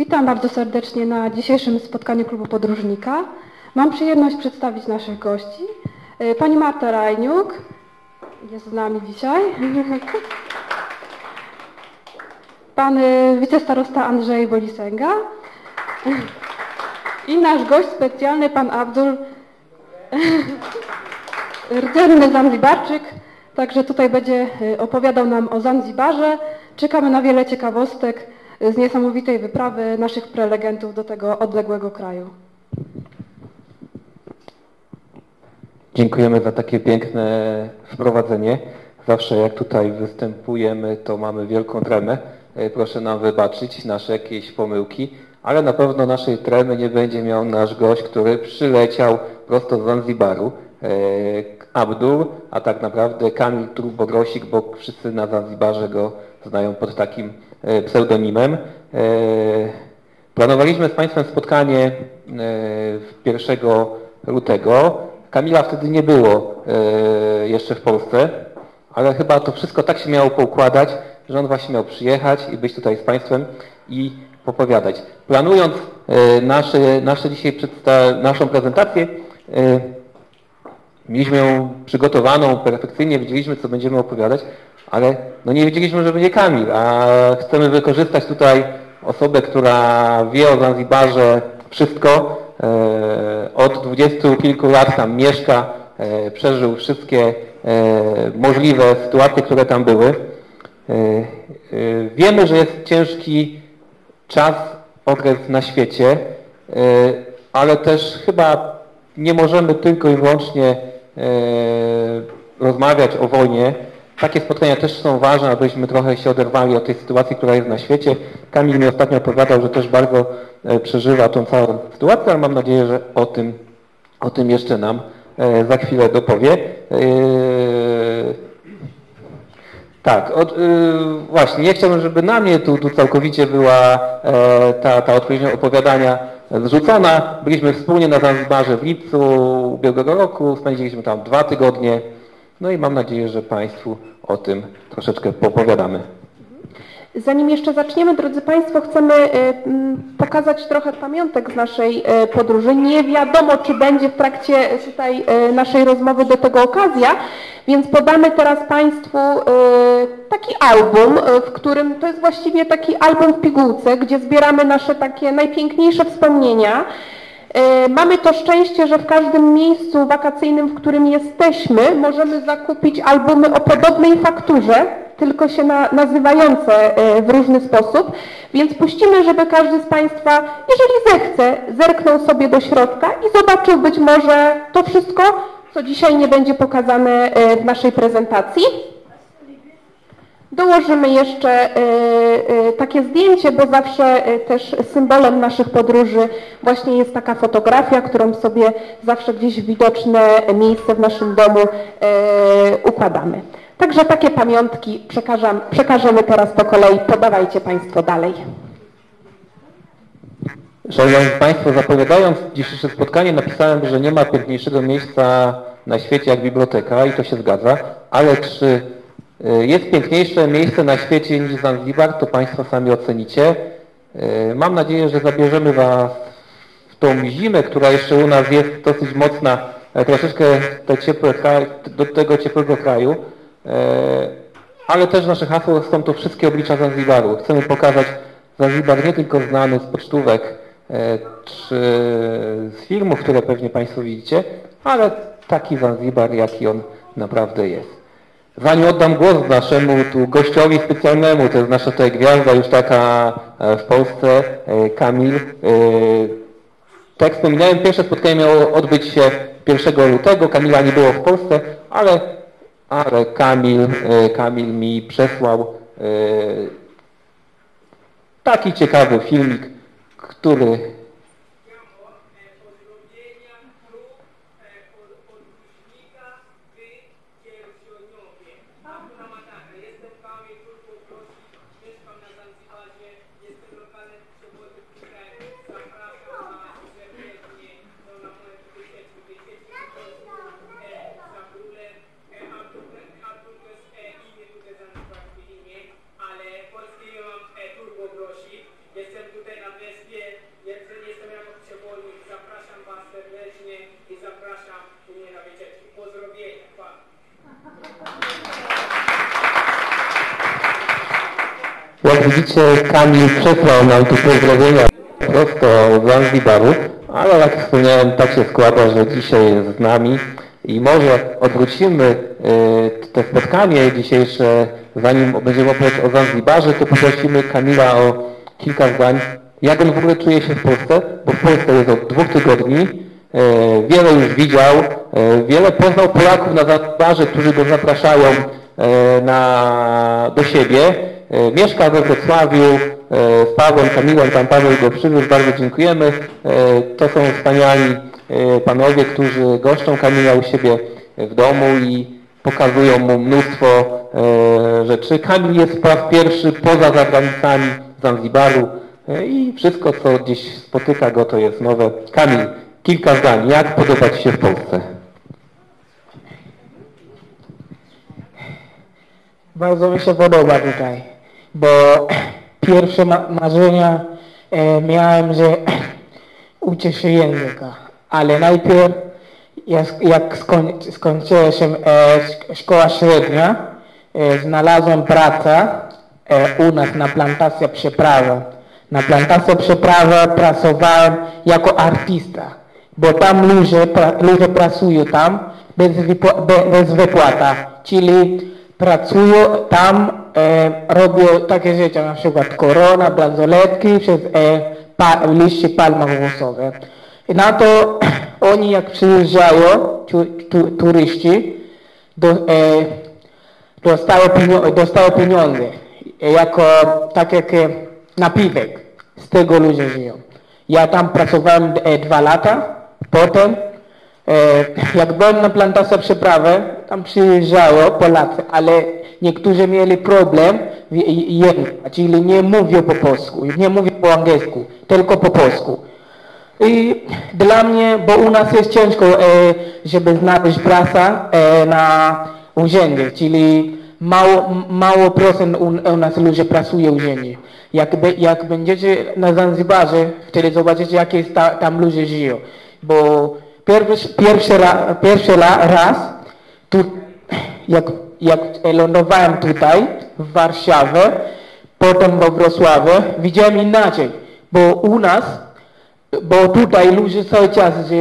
Witam bardzo serdecznie na dzisiejszym spotkaniu Klubu Podróżnika. Mam przyjemność przedstawić naszych gości. E, pani Marta Rajniuk jest z nami dzisiaj. Pan e, wicestarosta Andrzej Bolisęga. I nasz gość specjalny, pan Abdul, rdzenny Zanzibarczyk. Także tutaj będzie e, opowiadał nam o Zanzibarze. Czekamy na wiele ciekawostek z niesamowitej wyprawy naszych prelegentów do tego odległego kraju. Dziękujemy za takie piękne wprowadzenie. Zawsze jak tutaj występujemy, to mamy wielką tremę. E, proszę nam wybaczyć nasze jakieś pomyłki, ale na pewno naszej tremy nie będzie miał nasz gość, który przyleciał prosto z Zanzibaru. E, Abdul, a tak naprawdę Kamil Turbogrosik, bo wszyscy na Zanzibarze go znają pod takim pseudonimem. Planowaliśmy z Państwem spotkanie 1 lutego. Kamila wtedy nie było jeszcze w Polsce, ale chyba to wszystko tak się miało poukładać, że on właśnie miał przyjechać i być tutaj z Państwem i popowiadać. Planując nasze, nasze dzisiaj naszą prezentację, mieliśmy ją przygotowaną perfekcyjnie, wiedzieliśmy, co będziemy opowiadać, ale no nie wiedzieliśmy, że będzie Kamil, a chcemy wykorzystać tutaj osobę, która wie o Zanzibarze wszystko, od dwudziestu kilku lat tam mieszka, przeżył wszystkie możliwe sytuacje, które tam były. Wiemy, że jest ciężki czas, okres na świecie, ale też chyba nie możemy tylko i wyłącznie rozmawiać o wojnie. Takie spotkania też są ważne, abyśmy trochę się oderwali od tej sytuacji, która jest na świecie. Kamil mi ostatnio opowiadał, że też bardzo przeżywa tą całą sytuację, ale mam nadzieję, że o tym, o tym jeszcze nam za chwilę dopowie. Tak, od, właśnie, nie chciałbym, żeby na mnie tu, tu całkowicie była e, ta, ta odpowiedź opowiadania zrzucona. Byliśmy wspólnie na Zanzibarze w lipcu ubiegłego roku, spędziliśmy tam dwa tygodnie. No i mam nadzieję, że Państwu o tym troszeczkę popowiadamy. Zanim jeszcze zaczniemy, drodzy Państwo, chcemy pokazać trochę pamiątek z naszej podróży. Nie wiadomo, czy będzie w trakcie tutaj naszej rozmowy do tego okazja, więc podamy teraz Państwu taki album, w którym to jest właściwie taki album w pigułce, gdzie zbieramy nasze takie najpiękniejsze wspomnienia. Mamy to szczęście, że w każdym miejscu wakacyjnym, w którym jesteśmy, możemy zakupić albumy o podobnej fakturze, tylko się na, nazywające w różny sposób, więc puścimy, żeby każdy z Państwa, jeżeli zechce, zerknął sobie do środka i zobaczył być może to wszystko, co dzisiaj nie będzie pokazane w naszej prezentacji. Dołożymy jeszcze takie zdjęcie, bo zawsze też symbolem naszych podróży właśnie jest taka fotografia, którą sobie zawsze gdzieś widoczne miejsce w naszym domu układamy. Także takie pamiątki przekażemy teraz po kolei. Podawajcie Państwo dalej. Szanowni Państwo, zapowiadając dzisiejsze spotkanie napisałem, że nie ma piękniejszego miejsca na świecie jak biblioteka i to się zgadza, ale czy jest piękniejsze miejsce na świecie niż Zanzibar, to Państwo sami ocenicie. Mam nadzieję, że zabierzemy Was w tą zimę, która jeszcze u nas jest dosyć mocna, troszeczkę to ciepłe, do tego ciepłego kraju. Ale też nasze hasło są to wszystkie oblicza Zanzibaru. Chcemy pokazać Zanzibar nie tylko znany z pocztówek czy z filmów, które pewnie Państwo widzicie, ale taki Zanzibar, jaki on naprawdę jest. Zanim oddam głos naszemu tu gościowi specjalnemu, to jest nasza tutaj gwiazda już taka w Polsce, Kamil. Tak jak wspominałem, pierwsze spotkanie miało odbyć się 1 lutego, Kamila nie było w Polsce, ale, ale Kamil, Kamil mi przesłał taki ciekawy filmik, który widzicie Kamil przesłał nam tu pozdrowienia prosto z Zanzibaru, ale jak wspomniałem, tak się składa, że dzisiaj jest z nami i może odwrócimy y, to spotkanie dzisiejsze, zanim będziemy opowiadać o Zanzibarze, to poprosimy Kamila o kilka zdań, jak on w ogóle czuje się w Polsce, bo w Polsce jest od dwóch tygodni, y, wiele już widział, y, wiele poznał Polaków na Zanzibarze, którzy go zapraszają na, do siebie. Y, Mieszka we Wrocławiu y, z Pawłem, Kamilem, tam Paweł go przywiózł, bardzo dziękujemy. Y, To są wspaniali panowie, którzy goszczą Kamila u siebie w domu i pokazują mu mnóstwo rzeczy. Kamil jest po raz pierwszy poza granicami Zanzibaru i wszystko, co gdzieś spotyka go, to jest nowe. Kamil, kilka zdań. Jak podoba Ci się w Polsce? Bardzo mi się podoba tutaj, bo pierwsze ma marzenia e, miałem, że uczę się języka, ale najpierw jak, jak skoń, skończyła się e, szk- szkoła średnia, e, znalazłem pracę e, u nas na plantacji przeprawy. Na plantacji przeprawy pracowałem jako artysta, bo tam ludzie, pra, ludzie pracują tam bez, be, bez wypłata, czyli pracują tam, e, takie rzeczy, na przykład korona, bransoletki przez e, pa, liście palma włosowe. I na to oni jak przyjeżdżają, tu, tu, turyści, do, e, dostają, pienio- dostają pieniądze jako tak jak e, napiwek. Z tego ludzie żyją. Ja tam pracowałem e, dwa lata, potem e, jak byłem na plantacji przeprawy, tam przyjeżdżało Polacy, ale niektórzy mieli problem języka, czyli nie mówią po polsku, nie mówią po angielsku, tylko po polsku. I dla mnie, bo u nas jest ciężko, e, żeby znaleźć pracę e, na urzędzie, czyli mało, mało procent u, u nas ludzie pracuje urzędzie. Jak, be, jak będziecie na Zanzibarze, wtedy zobaczycie, jakie ta, tam ludzie żyją. Bo pierwszy, pierwszy, ra, pierwszy raz, tu, jak, jak lądowałem tutaj, w Warszawie, potem we Wrocławiu, widziałem inaczej, bo u nas bo tutaj ludzie cały czas, że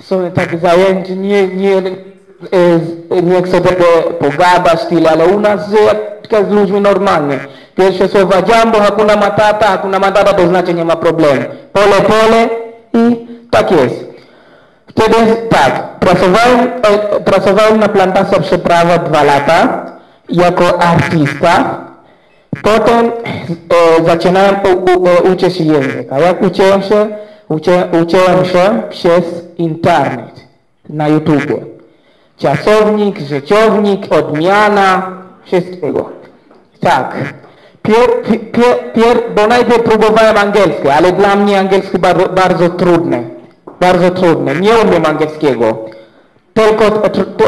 są tak zajęci, nie, nie, e, nie chcą sobie pogadać tyle, ale u nas z ludźmi normalnie. Pierwsze słowa jambo, hakuna matata, hakuna matata to znaczy nie ma problemu. Pole, pole i tak jest. Wtedy tak, pracowałem, e, pracowałem na plantacji przeprawa dwa lata jako artysta. Potem e, zaczynałem u, e, uczyć się języka. Jak uczyłem się? Uczę, uczyłem się przez internet na YouTubie. Czasownik, rzeczownik, odmiana, wszystkiego. Tak. Pier, pier, pier, bo najpierw próbowałem angielski, ale dla mnie angielski bardzo, bardzo trudny. Bardzo trudny. Nie umiem angielskiego. Tylko,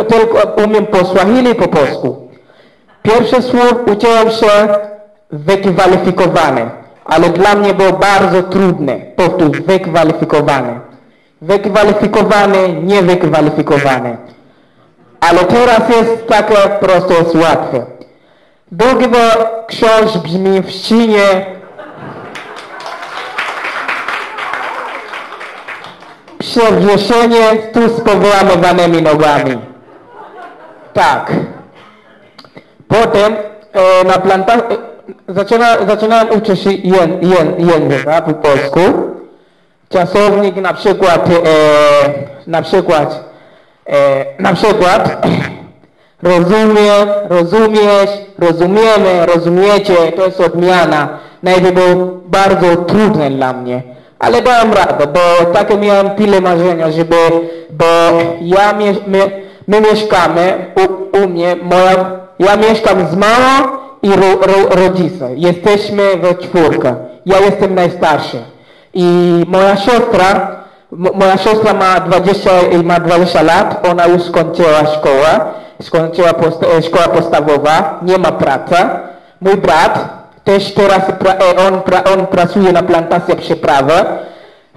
tylko umiem po Swahili po polsku. Pierwsze słów uczyłem się wykwalifikowany, ale dla mnie było bardzo trudne. Powtórz, wykwalifikowany. Wykwalifikowany, niewykwalifikowany. Ale teraz jest takie prosto, jest łatwe. Drugi książ brzmi w ścinie. Przewieszenie tu z powyłamywanymi nogami. Tak. Potem e, na planta e, zaczyna, zaczynałem uczyć się ję, ję, języka po polsku. Czasownik na przykład, e, na przykład, e, na przykład rozumiem, rozumiesz, rozumiemy, rozumiecie, to jest odmiana. Najpierw było bardzo trudne dla mnie, ale dałem radę, bo takie miałem tyle marzenia, żeby, bo ja, my, my mieszkamy, u, u mnie, moja, ja mieszkam z mamą i ro, ro, rodzice. Jesteśmy we czwórkę. Ja jestem najstarszy. I moja siostra, mo- moja siostra ma 20, i ma 20 lat, ona już skończyła szkołę, skończyła post, e, szkoła podstawowa, nie ma pracy. Mój brat też teraz, e, on, on pracuje na plantacji przeprawy,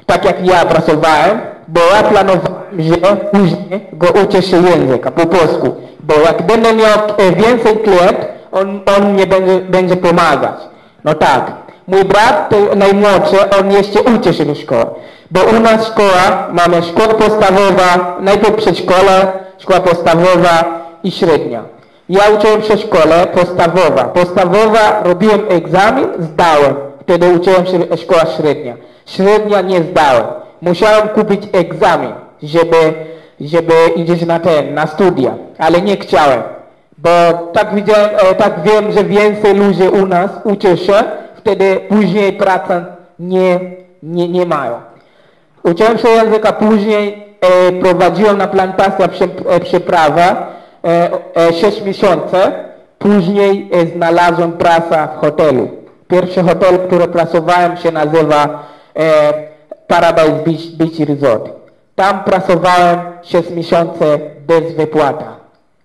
tak jak ja pracowałem, bo ja planowałem, że później go uczę się języka po polsku, bo jak będę miał e, więcej klient, on, on mnie będzie, będzie pomagać. No tak. Mój brat, najmłodszy, on jeszcze uczy się do szkoły. Bo u nas szkoła, mamy szkoła podstawowa, najpierw przedszkola, szkoła podstawowa i średnia. Ja uczyłem się w szkole podstawowa. Podstawowa robiłem egzamin, zdałem. Wtedy uczyłem się szkoła średnia. Średnia nie zdałem. Musiałem kupić egzamin, żeby, żeby iść na ten, na studia. Ale nie chciałem. Bo tak widziałem, e, tak wiem, że więcej ludzi u nas uczy się, wtedy później pracę nie, nie, nie mają. Uczyłem się języka później, e, prowadziłem na plantację prze, e, przeprawę e, 6 miesięcy. Później e, znalazłem pracę w hotelu. Pierwszy hotel, który pracowałem się nazywa e, Paradise Beach, Beach Resort. Tam pracowałem 6 miesięcy bez wypłata.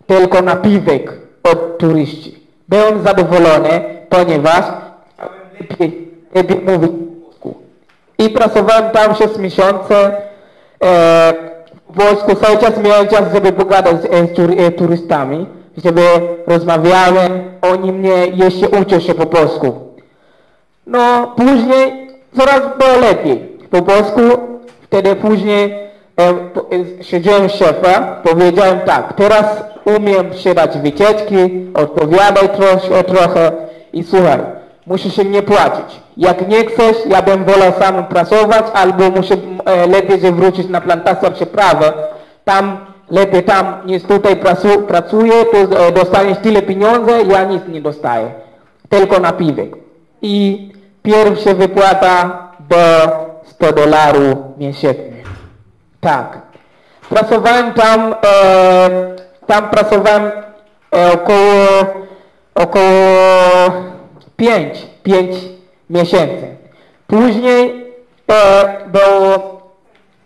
Tylko napiwek od turyści. Byłem zadowolony, ponieważ lepiej, lepiej mówić. I pracowałem tam 6 miesięcy. E, polsku cały czas miałem czas, żeby pogadać z, e, e, turystami, żeby rozmawiałem, oni mnie jeszcze uczą się po polsku. No później coraz było lepiej. Po polsku wtedy później e, e, siedziałem szefa, powiedziałem tak, teraz umiem sprzedać wycieczki, odpowiadaj trosz, trochę i słuchaj, musisz się nie płacić. Jak nie chcesz, ja bym wolał sam pracować, albo muszę e, lepiej się wrócić na plantację przeprawę. Tam lepiej tam niż tutaj pracu, pracuję, to e, dostaniesz tyle pieniędzy, ja nic nie dostaję. Tylko napiwek. I pierwsza wypłata do 100 dolarów miesięcznie. Tak. Pracowałem tam, e, tam pracowałem e, około, około 5, 5 miesięcy. Później e, było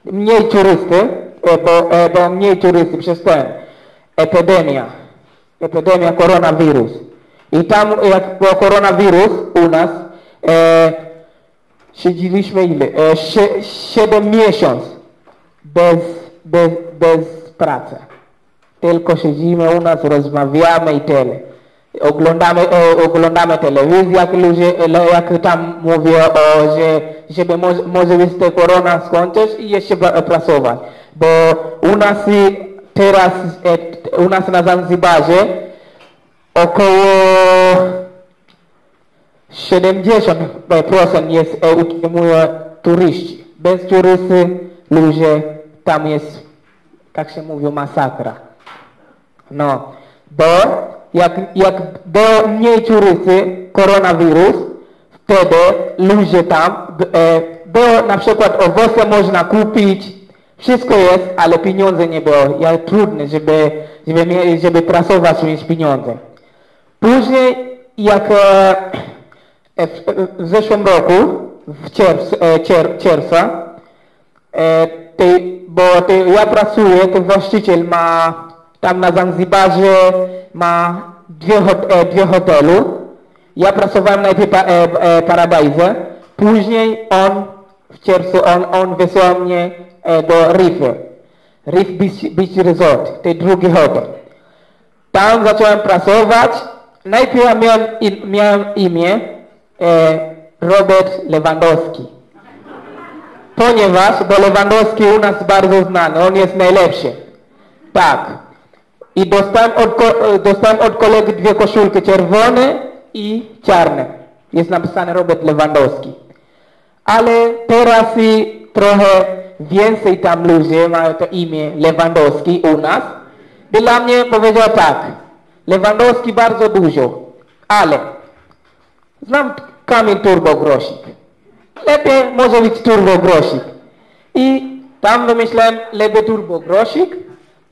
mniej turysty, e, bo, e, mniej turysty przez ten epidemia, epidemia koronawirus. I tam jak był koronawirus u nas, e, siedzieliśmy ile? E, sie, 7 miesięcy bez, bez, bez pracy. Tylko siedzimy u nas, rozmawiamy i tyle. Oglądamy, oglądamy telewizję, jak tam mówią, że żeby może, może ta korona skończyć i jeszcze pra- pracować. Bo u nas teraz, e, u nas na Zanzibarze około 70% jest e, utrzymuje turyści. Bez turysty ludzie tam jest, jak się mówi, masakra. No, bo jak, jak było mniej turysty, koronawirus, wtedy ludzie tam, e, było na przykład owoce można kupić, wszystko jest, ale pieniądze nie było. Ja trudno, żeby, żeby, żeby pracować, mieć pieniądze. Później, jak e, e, w, zeszłym roku, w czerwcu, cier, czerwca, bo ty, ja pracuję, to właściciel ma tam na Zanzibarze ma dwie, e, dwie hotelu. Ja pracowałem najpierw pa, e, e, Paradise, później on w czerwcu on, on wysłał mnie e, do Riffy. Reef Beach, Beach Resort, to drugi hotel. Tam zacząłem pracować. Najpierw miałem, miałem imię Robert Lewandowski. Ponieważ, bo Lewandowski u nas bardzo znany, on jest najlepszy. Tak. I dostałem od, e, dostałem od kolegi dwie koszulki, czerwone i czarne. Jest napisane Robert Lewandowski. Ale teraz trochę więcej tam ludzi mają to imię Lewandowski u nas. Dla mnie powiedział tak, Lewandowski bardzo dużo, ale znam Kamil Turbo Grosik. Lepiej może być Turbo Grosik. I tam wymyślałem lepiej Turbo Grosik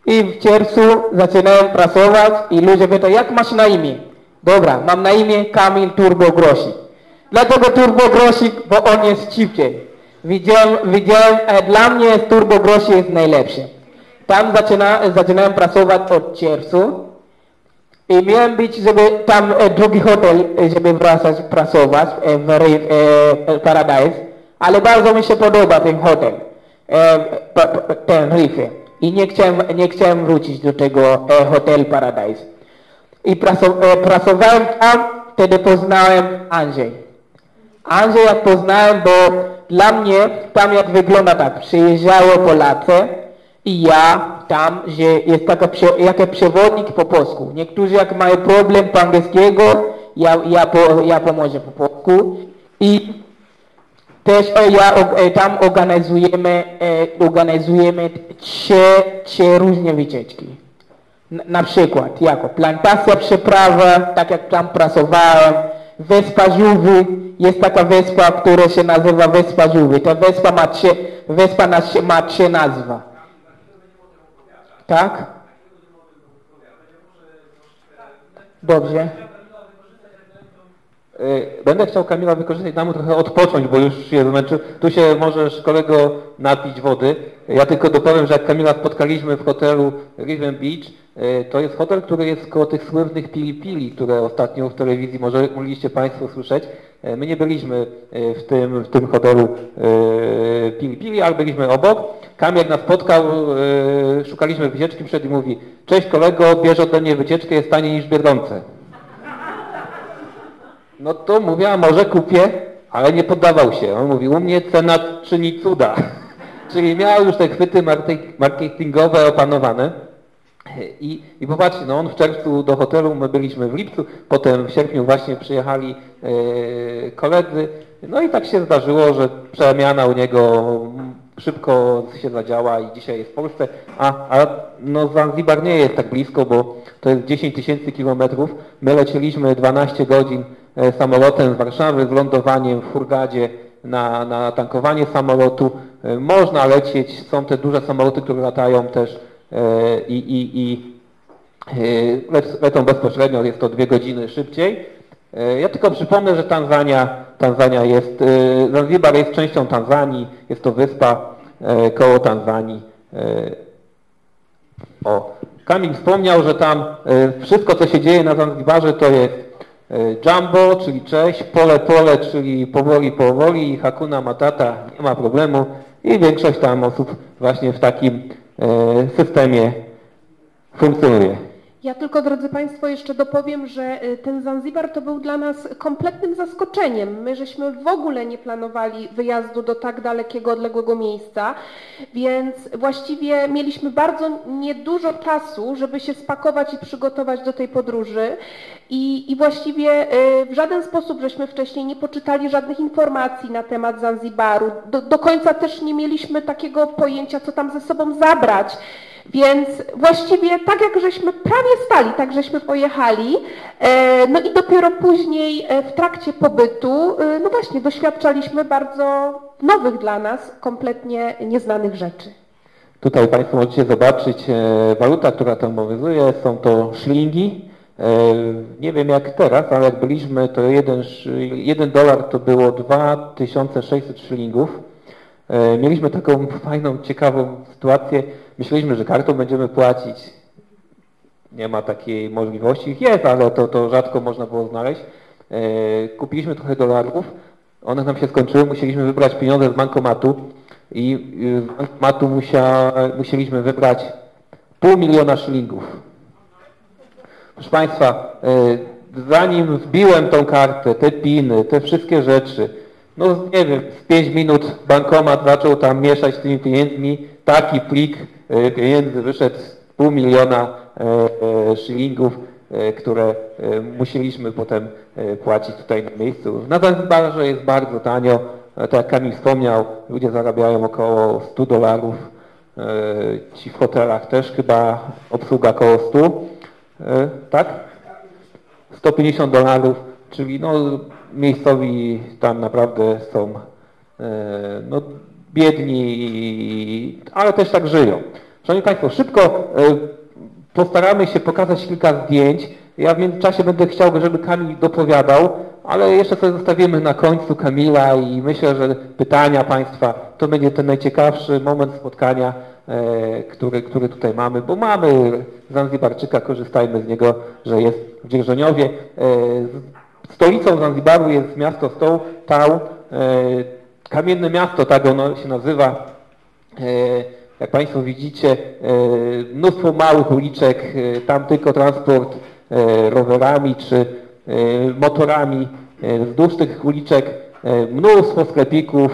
i w czerwcu zaczynałem pracować i ludzie pytają, jak masz na imię? Dobra, mam na imię Kamil Turbo Grosik. Dlaczego Turbo Grosik? Bo on jest szybciej. Widziałem, widziałem e, dla mnie Turbo Grosik jest najlepszy. Tam zaczyna, zaczynałem pracować od czerwcu i miałem być, żeby tam e, drugi hotel, e, żeby wracać pracować e, w e, Paradise, ale bardzo mi się podoba ten hotel, e, ten Reef. I nie chciałem, nie chciałem wrócić do tego e, Hotel Paradise. I e, pracowałem tam, wtedy poznałem Andrzej. Andrzeja poznałem, bo dla mnie tam jak wygląda tak, przyjeżdżało Polacy i ja tam, że jest taka jak przewodnik po polsku. Niektórzy jak mają problem po angielskiego, ja, ja, po, ja pomożę po polsku i też e, ja, e, tam organizujemy, e, organizujemy trzy, trzy różne wycieczki. Na, przykład, jako plantacja przeprawa, tak jak tam pracowałem, Wyspa Żółwy, jest taka wyspa, która się nazywa Wyspa Żółwy. Ta wyspa ma trzy, wyspa ma trzy nazwy. Tak? Dobrze. Y, Będę chciał Kamila wykorzystać, dam mu trochę odpocząć, bo już się zmęczył. Tu się możesz kolego napić wody. Ja tylko dopowiem, że jak Kamila spotkaliśmy w hotelu Riven Beach, y, to jest hotel, który jest koło tych słynnych Pili Pili, które ostatnio w telewizji może mogliście Państwo słyszeć. Y, My nie byliśmy w tym, w tym hotelu y, Pili Pili, ale byliśmy obok. Kamil jak nas spotkał, szukaliśmy wycieczki przed i mówi Cześć kolego, bierz ode mnie wycieczkę, jest taniej niż w. No to mówię, a może kupię, ale nie poddawał się. On mówi, u mnie cena czyni cuda. Czyli miał już te chwyty marketingowe opanowane. I, I popatrzcie, no on w czerwcu do hotelu, my byliśmy w lipcu, potem w sierpniu właśnie przyjechali e, koledzy. No i tak się zdarzyło, że przemiana u niego mm, szybko się zadziała i dzisiaj jest w Polsce. A, a no Zanzibar nie jest tak blisko, bo to jest 10 tysięcy kilometrów. My lecieliśmy 12 godzin samolotem z Warszawy z lądowaniem w Hurgadzie na, na tankowanie samolotu. E, Można lecieć, są te duże samoloty, które latają też e, i, i, i e, lec- lecą bezpośrednio, jest to dwie godziny szybciej. E, Ja tylko przypomnę, że Tanzania, Tanzania jest, e, Zanzibar jest częścią Tanzanii, jest to wyspa e, koło Tanzanii. E, O, Kamil wspomniał, że tam e, wszystko, co się dzieje na Zanzibarze, to jest e, Jumbo, czyli cześć, pole pole, czyli powoli powoli, Hakuna Matata, nie ma problemu i większość tam osób właśnie w takim e, systemie funkcjonuje. Ja tylko, drodzy Państwo, jeszcze dopowiem, że y, ten Zanzibar to był dla nas kompletnym zaskoczeniem. My żeśmy w ogóle nie planowali wyjazdu do tak dalekiego, odległego miejsca, więc właściwie mieliśmy bardzo niedużo czasu, żeby się spakować i przygotować do tej podróży i, i właściwie y, w żaden sposób żeśmy wcześniej nie poczytali żadnych informacji na temat Zanzibaru. Do, do końca też nie mieliśmy takiego pojęcia, co tam ze sobą zabrać. Więc właściwie tak jak żeśmy prawie stali, tak żeśmy pojechali, e, no i dopiero później e, w trakcie pobytu, e, no właśnie, doświadczaliśmy bardzo nowych dla nas, kompletnie nieznanych rzeczy. Tutaj Państwo możecie zobaczyć waluta, która tam obowiązuje, są to szlingi. Nie wiem jak teraz, ale jak byliśmy, to jeden, jeden dolar to było 2600 szlingów. E, mieliśmy taką fajną, ciekawą sytuację. Myśleliśmy, że kartą będziemy płacić. Nie ma takiej możliwości. Jest, ale to, to rzadko można było znaleźć. E, kupiliśmy trochę dolarów. One nam się skończyły. Musieliśmy wybrać pieniądze z bankomatu i y, z bankomatu musia, musieliśmy wybrać pół miliona szylingów. Proszę Państwa, e, zanim wbiłem tą kartę, te piny, te wszystkie rzeczy, no nie wiem, w 5 minut bankomat zaczął tam mieszać z tymi pieniędzmi, taki plik e, pieniędzy wyszedł pół miliona e, e, szylingów, które musieliśmy potem płacić tutaj na miejscu. Na Zanzibarze jest bardzo tanio, tak jak Kamil wspomniał, ludzie zarabiają około 100 dolarów, ci w hotelach też chyba obsługa około 100, e, tak? 150 dolarów, czyli no, miejscowi tam naprawdę są e, no, biedni, ale też tak żyją. Szanowni Państwo, szybko e, postaramy się pokazać kilka zdjęć. Ja w międzyczasie będę chciał, żeby Kamil dopowiadał, ale jeszcze sobie zostawimy na końcu Kamila i myślę, że pytania Państwa to będzie ten najciekawszy moment spotkania, e, który, który tutaj mamy, bo mamy Zanzibarczyka, korzystajmy z niego, że jest w Dzierżoniowie. Stolicą Zanzibaru jest miasto Stoł, Tał, e, kamienne miasto, tak ono się nazywa. E, Jak Państwo widzicie, e, mnóstwo małych uliczek, tam tylko transport rowerami czy motorami wzdłuż tych uliczek mnóstwo sklepików.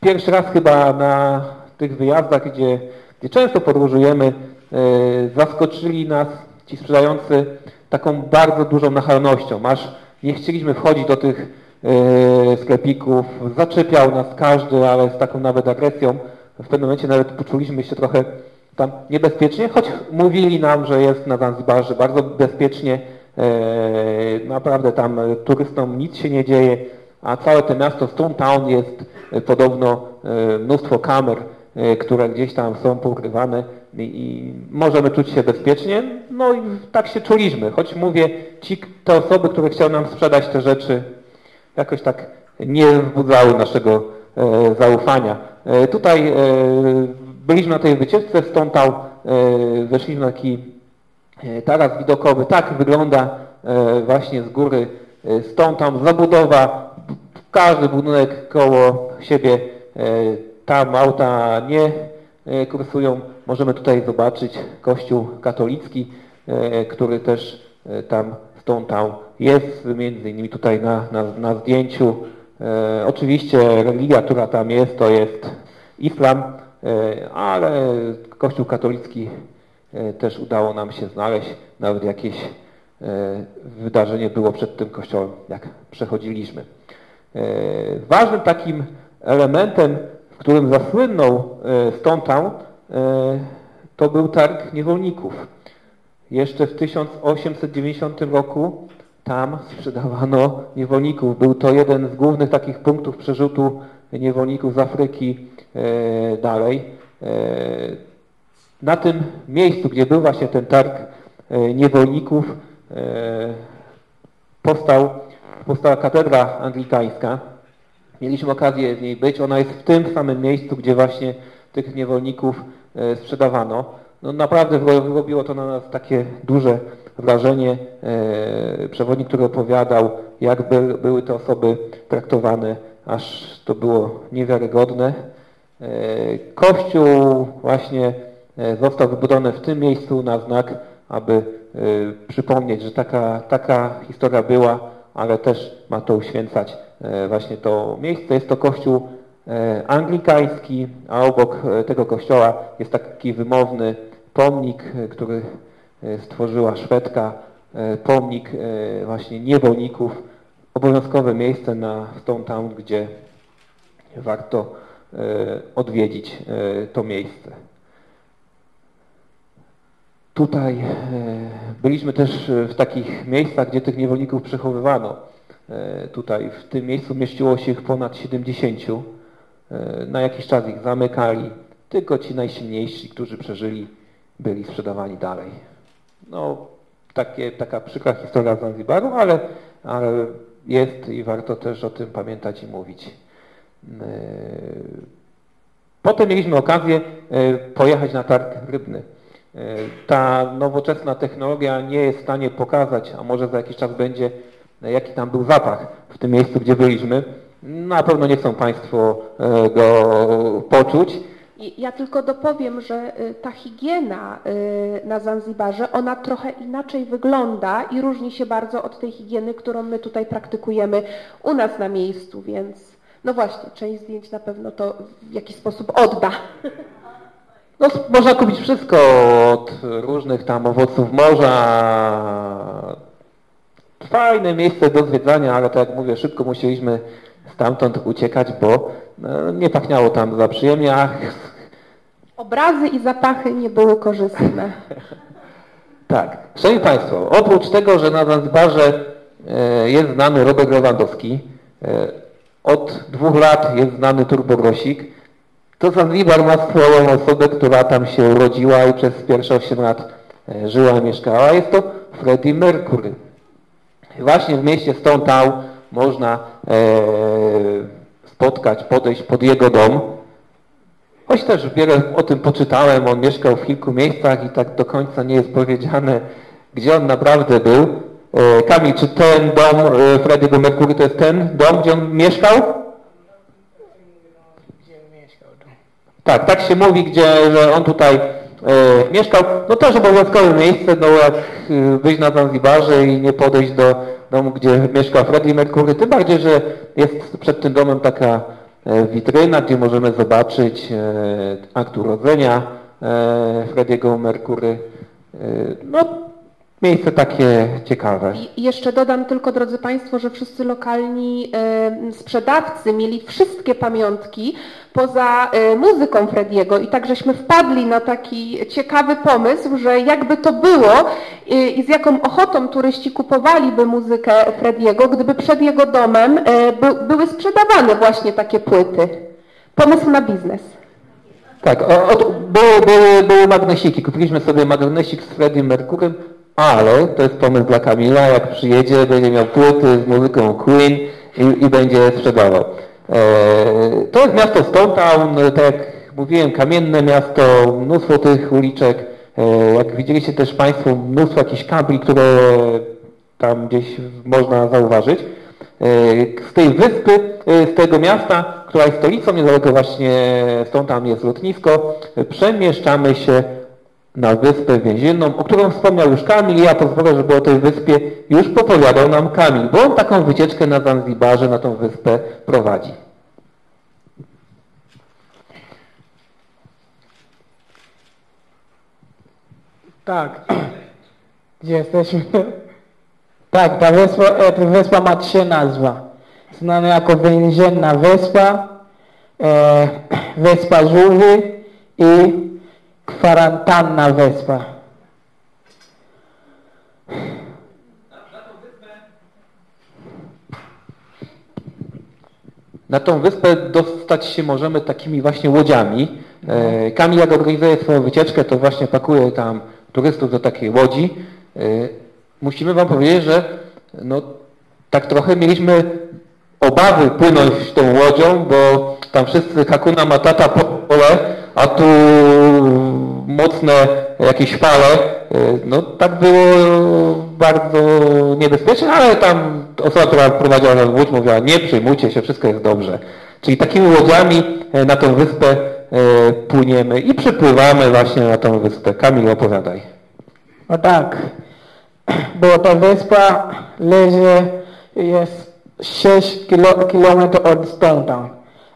Pierwszy raz chyba na tych wyjazdach, gdzie, gdzie często podróżujemy, zaskoczyli nas ci sprzedający taką bardzo dużą nachalnością. Aż nie chcieliśmy wchodzić do tych e, sklepików, zaczepiał nas każdy, ale z taką nawet agresją. W pewnym momencie nawet poczuliśmy się trochę tam niebezpiecznie, choć mówili nam, że jest na Zanzibarze bardzo bezpiecznie, e, naprawdę tam turystom nic się nie dzieje, a całe to miasto Stone Town jest podobno e, mnóstwo kamer, które gdzieś tam są pokrywane i, i możemy czuć się bezpiecznie. No i tak się czuliśmy, choć mówię, ci, te osoby, które chciały nam sprzedać te rzeczy, jakoś tak nie wzbudzały naszego e, zaufania. E, tutaj e, byliśmy na tej wycieczce Stone Town, e, weszliśmy na taki e, taras widokowy. Tak wygląda e, właśnie z góry Stone Town, zabudowa, każdy budynek koło siebie, tam auta nie kursują. Możemy tutaj zobaczyć kościół katolicki, e, który też e, tam w Town jest, między innymi tutaj na, na, na zdjęciu. E, oczywiście religia, która tam jest, to jest islam, ale kościół katolicki też udało nam się znaleźć. Nawet jakieś wydarzenie było przed tym kościołem, jak przechodziliśmy. Ważnym takim elementem, w którym zasłynął Stone to był targ niewolników. Jeszcze w 1890 roku tam sprzedawano niewolników. Był to jeden z głównych takich punktów przerzutu niewolników z Afryki e, dalej. E, na tym miejscu, gdzie był właśnie ten targ e, niewolników, e, powstał, powstała katedra anglikańska. Mieliśmy okazję w niej być. Ona jest w tym samym miejscu, gdzie właśnie tych niewolników e, sprzedawano. No naprawdę robiło to na nas takie duże wrażenie. E, Przewodnik, który opowiadał, jak by, były te osoby traktowane, aż to było niewiarygodne. E, Kościół właśnie został wybudowany w tym miejscu na znak, aby przypomnieć, że taka, taka historia była, ale też ma to uświęcać właśnie to miejsce. Jest to kościół anglikański, a obok e, tego kościoła jest taki wymowny pomnik, e, który e, stworzyła Szwedka, e, pomnik e, właśnie niewolników, obowiązkowe miejsce na Stone Town, gdzie warto e, odwiedzić e, to miejsce. Tutaj e, byliśmy też e, w takich miejscach, gdzie tych niewolników przechowywano. E, Tutaj w tym miejscu mieściło się ich ponad 70. E, Na jakiś czas ich zamykali. Tylko ci najsilniejsi, którzy przeżyli, byli sprzedawani dalej. No, takie, taka przykra historia Zanzibaru, ale, ale jest i warto też o tym pamiętać i mówić. E, Potem mieliśmy okazję e, pojechać na targ rybny. Ta nowoczesna technologia nie jest w stanie pokazać, a może za jakiś czas będzie, jaki tam był zapach w tym miejscu, gdzie byliśmy. Na pewno nie chcą Państwo e, go poczuć. Ja tylko dopowiem, że y, ta higiena y, na Zanzibarze, ona trochę inaczej wygląda i różni się bardzo od tej higieny, którą my tutaj praktykujemy u nas na miejscu, więc no właśnie, część zdjęć na pewno to w jakiś sposób odda. No, można kupić wszystko od różnych tam owoców morza. Fajne miejsce do zwiedzania, ale tak jak mówię, szybko musieliśmy stamtąd uciekać, bo no, nie pachniało tam za przyjemnie, a Obrazy i zapachy nie były korzystne. Tak. Szanowni Państwo, oprócz tego, że na Zanzibarze e, jest znany Robert Lewandowski, e, od dwóch lat jest znany Turbogrosik, to Zanzibar ma swoją osobę, która tam się urodziła i przez pierwsze 8 lat e, żyła i mieszkała. Jest to Freddie Mercury. Właśnie w mieście Stone Town można spotkać, podejść pod jego dom. Choć też wiele o tym poczytałem, on mieszkał w kilku miejscach i tak do końca nie jest powiedziane, gdzie on naprawdę był. E, Kamil, czy ten dom e, Frediego Mercury to jest ten dom, gdzie on mieszkał? Gdzie mieszkał tu? Tak, tak się mówi, gdzie, że on tutaj mieszkał. No też obowiązkowe miejsce, no jak e, być na Zanzibarze i nie podejść do, domu, gdzie mieszka Freddie Mercury, tym bardziej, że jest przed tym domem taka e, witryna, gdzie możemy zobaczyć e, akt urodzenia e, Frediego Mercury. E, No, miejsce takie ciekawe. I jeszcze dodam tylko, drodzy Państwo, że wszyscy lokalni sprzedawcy mieli wszystkie pamiątki poza e, muzyką Frediego i tak żeśmy wpadli na taki ciekawy pomysł, że jakby to było i z jaką ochotą turyści kupowaliby muzykę Frediego, gdyby przed jego domem e, by, były sprzedawane właśnie takie płyty. Pomysł na biznes. Tak, były, były, były magnesiki. Kupiliśmy sobie magnesik z Freddie Mercurym, ale to jest pomysł dla Kamila, jak przyjedzie, będzie miał płyty z muzyką Queen i, i będzie sprzedawał. E, to jest miasto Stone Town, tak jak mówiłem, kamienne miasto, mnóstwo tych uliczek. E, jak widzieliście też Państwo, mnóstwo jakichś kabli, które tam gdzieś można zauważyć. E, Z tej wyspy, e, z tego miasta, która jest stolicą, niedaleko właśnie stąd tam jest lotnisko, przemieszczamy się na wyspę więzienną, o którą wspomniał już Kamil. Ja pozwolę, żeby o tej wyspie już popowiadał nam Kamil, bo on taką wycieczkę na Zanzibarze, na tą wyspę prowadzi. Tak. Gdzie jesteśmy? Tak, ta wyspa, e, ta wyspa ma trzy nazwy. Znana jako więzienna wyspa, e, wyspa żółwi i kwarantanna wyspa. Na tą wyspę dostać się możemy takimi właśnie łodziami. E, Kamil jak organizuje swoją wycieczkę, to właśnie pakuje tam turystów do takiej łodzi. E, Musimy Wam powiedzieć, że no, tak trochę mieliśmy obawy płynąć tą łodzią, bo tam wszyscy Hakuna Matata pole, a tu mocne jakieś fale. E, No tak było bardzo niebezpieczne, ale tam osoba, która prowadziła nas łódź mówiła, nie przejmujcie się, wszystko jest dobrze. Czyli takimi łodziami e, na tą wyspę e, płyniemy i przypływamy właśnie na tą wyspę. Kamil, opowiadaj. No tak, bo ta wyspa leży, jest 6 kilo, kilometrów od.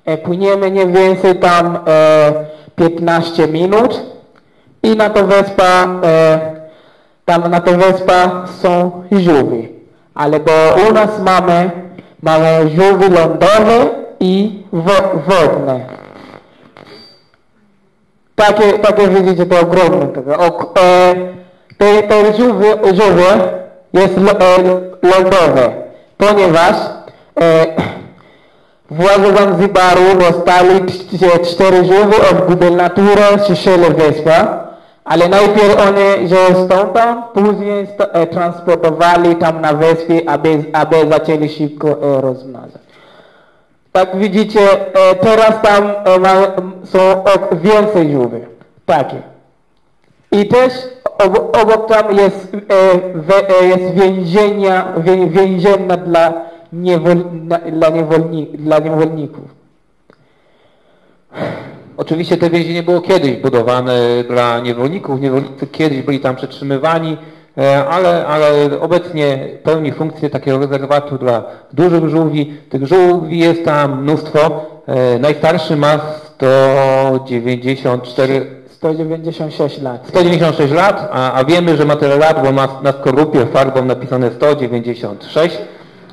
E, płyniemy nie więcej tam e, 15 minut i na tą wyspę, e, tam na tą wyspę są żółwi. Ale bo u nas mamy, mamy żółwi lądowe i wo, wodne. Takie, takie widzicie, to ogromne. Ok, e, te, te żółwie, żółwie jest e, lądowe, ponieważ e, władze Zanzibaru dostali cztery żółwie od gubernatora Seychelle Wyspa, ale najpierw oni, że tam, później e, transportowali tam na wyspie, aby, aby zaczęli szybko e, rozmnażać. Tak widzicie, e, teraz tam e, są więcej żółwi. Takie. I też obok, obok tam jest, e, we, e, jest więzienia, więzienna dla, niewol, na, dla, niewolni, dla niewolników. Oczywiście te więzienie było kiedyś budowane dla niewolników. Niewolnicy kiedyś byli tam przetrzymywani, e, ale, ale obecnie pełni funkcję takiego rezerwatu dla dużych żółwi. Tych żółwi jest tam mnóstwo. E, Najstarszy ma 194 196 lat. 196 lat, a, a wiemy, że ma tyle lat, bo ma na skorupie farbą napisane 196.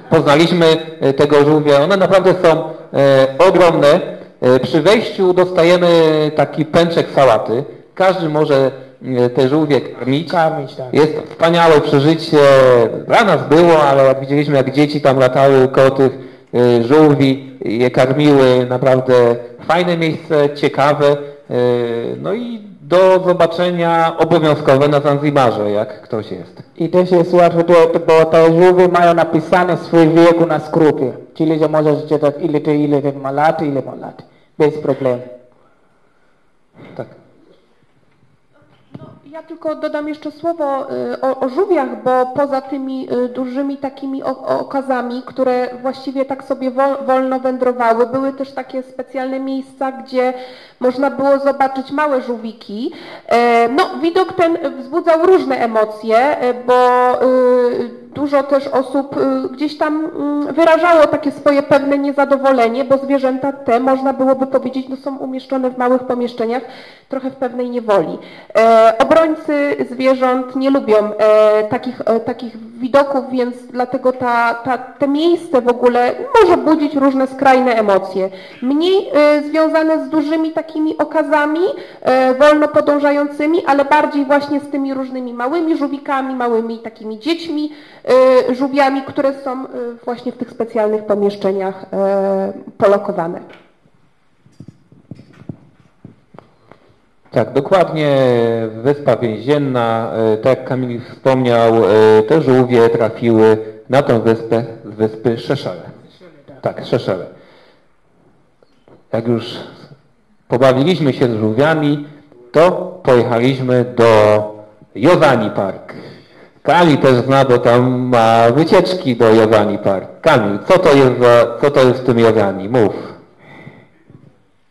Poznaliśmy e, tego żółwia. One naprawdę są e, ogromne. E, przy wejściu dostajemy taki pęczek sałaty. Każdy może te żółwie karmić. Karmić, tak. Jest to wspaniałe przeżycie. Dla nas było, ale jak widzieliśmy, jak dzieci tam latały koło tych żółwi, je karmiły. Naprawdę fajne miejsce, ciekawe. No i do zobaczenia obowiązkowe na Zanzibarze, jak ktoś jest. I też jest łatwo, to, bo te żółwie mają napisane swój wieku na skrupie. Czyli, że możesz czytać ile ty, ile ty ma lat, ile ma lat. Bez problemu. Tak. Ja tylko dodam jeszcze słowo y, o, o żółwiach, bo poza tymi y, dużymi takimi okazami, które właściwie tak sobie wol, wolno wędrowały, były też takie specjalne miejsca, gdzie można było zobaczyć małe żółwiki. E, No, widok ten wzbudzał różne emocje, e, bo y, dużo też osób y, gdzieś tam mm, wyrażało takie swoje pewne niezadowolenie, bo zwierzęta te, można byłoby powiedzieć, no są umieszczone w małych pomieszczeniach, trochę w pewnej niewoli. E, obrońcy zwierząt nie lubią e, takich, e, takich widoków, więc dlatego ta, ta, te miejsce w ogóle może budzić różne skrajne emocje. Mniej e, związane z dużymi takimi okazami, e, wolno podążającymi, ale bardziej właśnie z tymi różnymi małymi żółwikami, małymi takimi dziećmi, e, żółwiami, które są e, właśnie w tych specjalnych pomieszczeniach e, polokowane. Tak, dokładnie. Wyspa więzienna, tak jak Kamil wspomniał, te żółwie trafiły na tę wyspę z wyspy Szeszele. Tak, Szeszele. Jak już pobawiliśmy się z żółwiami, to pojechaliśmy do Jozani Park. Kamil też zna, bo tam ma wycieczki do Jozani Park. Kamil, co to jest, za, co to jest w tym Jozani? Mów.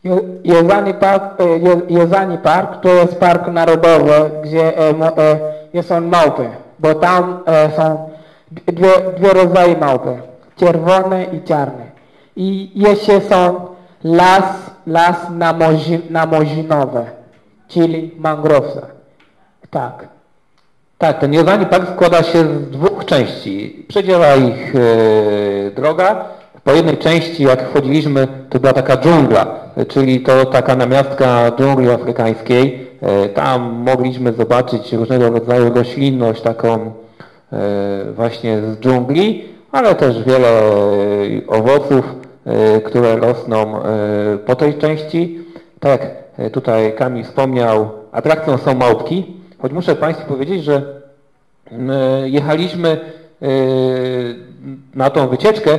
Jo- Jozani Park, e, Park to jest park narodowy, gdzie e, e, są małpy, bo tam są dwie, dwie rodzaje małpy, czerwone i czarne. I jeszcze są las, las namozi, namozinowy, czyli mangrowce. Tak. Tak, ten Jozani Park składa się z dwóch części. Przedziela ich e, droga. Po jednej części, jak wchodziliśmy, to była taka dżungla, czyli to taka namiastka dżungli afrykańskiej. E, tam mogliśmy zobaczyć różnego rodzaju roślinność, taką e, właśnie z dżungli, ale też wiele owoców, które rosną po tej części. Tak tutaj Kamil wspomniał, atrakcją są małpki, choć muszę Państwu powiedzieć, że m, e, jechaliśmy e, na tą wycieczkę, e,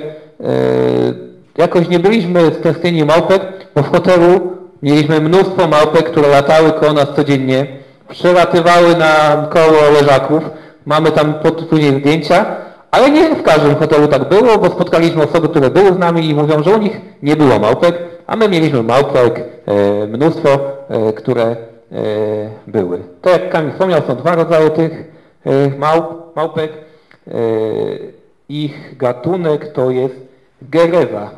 jakoś nie byliśmy stęsknieni małpek, bo w hotelu mieliśmy mnóstwo małpek, które latały koło nas codziennie, przelatywały nam koło leżaków, mamy tam później zdjęcia, ale nie w każdym hotelu tak było, bo spotkaliśmy osoby, które były z nami i mówią, że u nich nie było małpek, a my mieliśmy małpek mnóstwo, które były. To jak Kamil wspomniał, są dwa rodzaje tych e, małp, małpek. E, ich gatunek to jest gereza.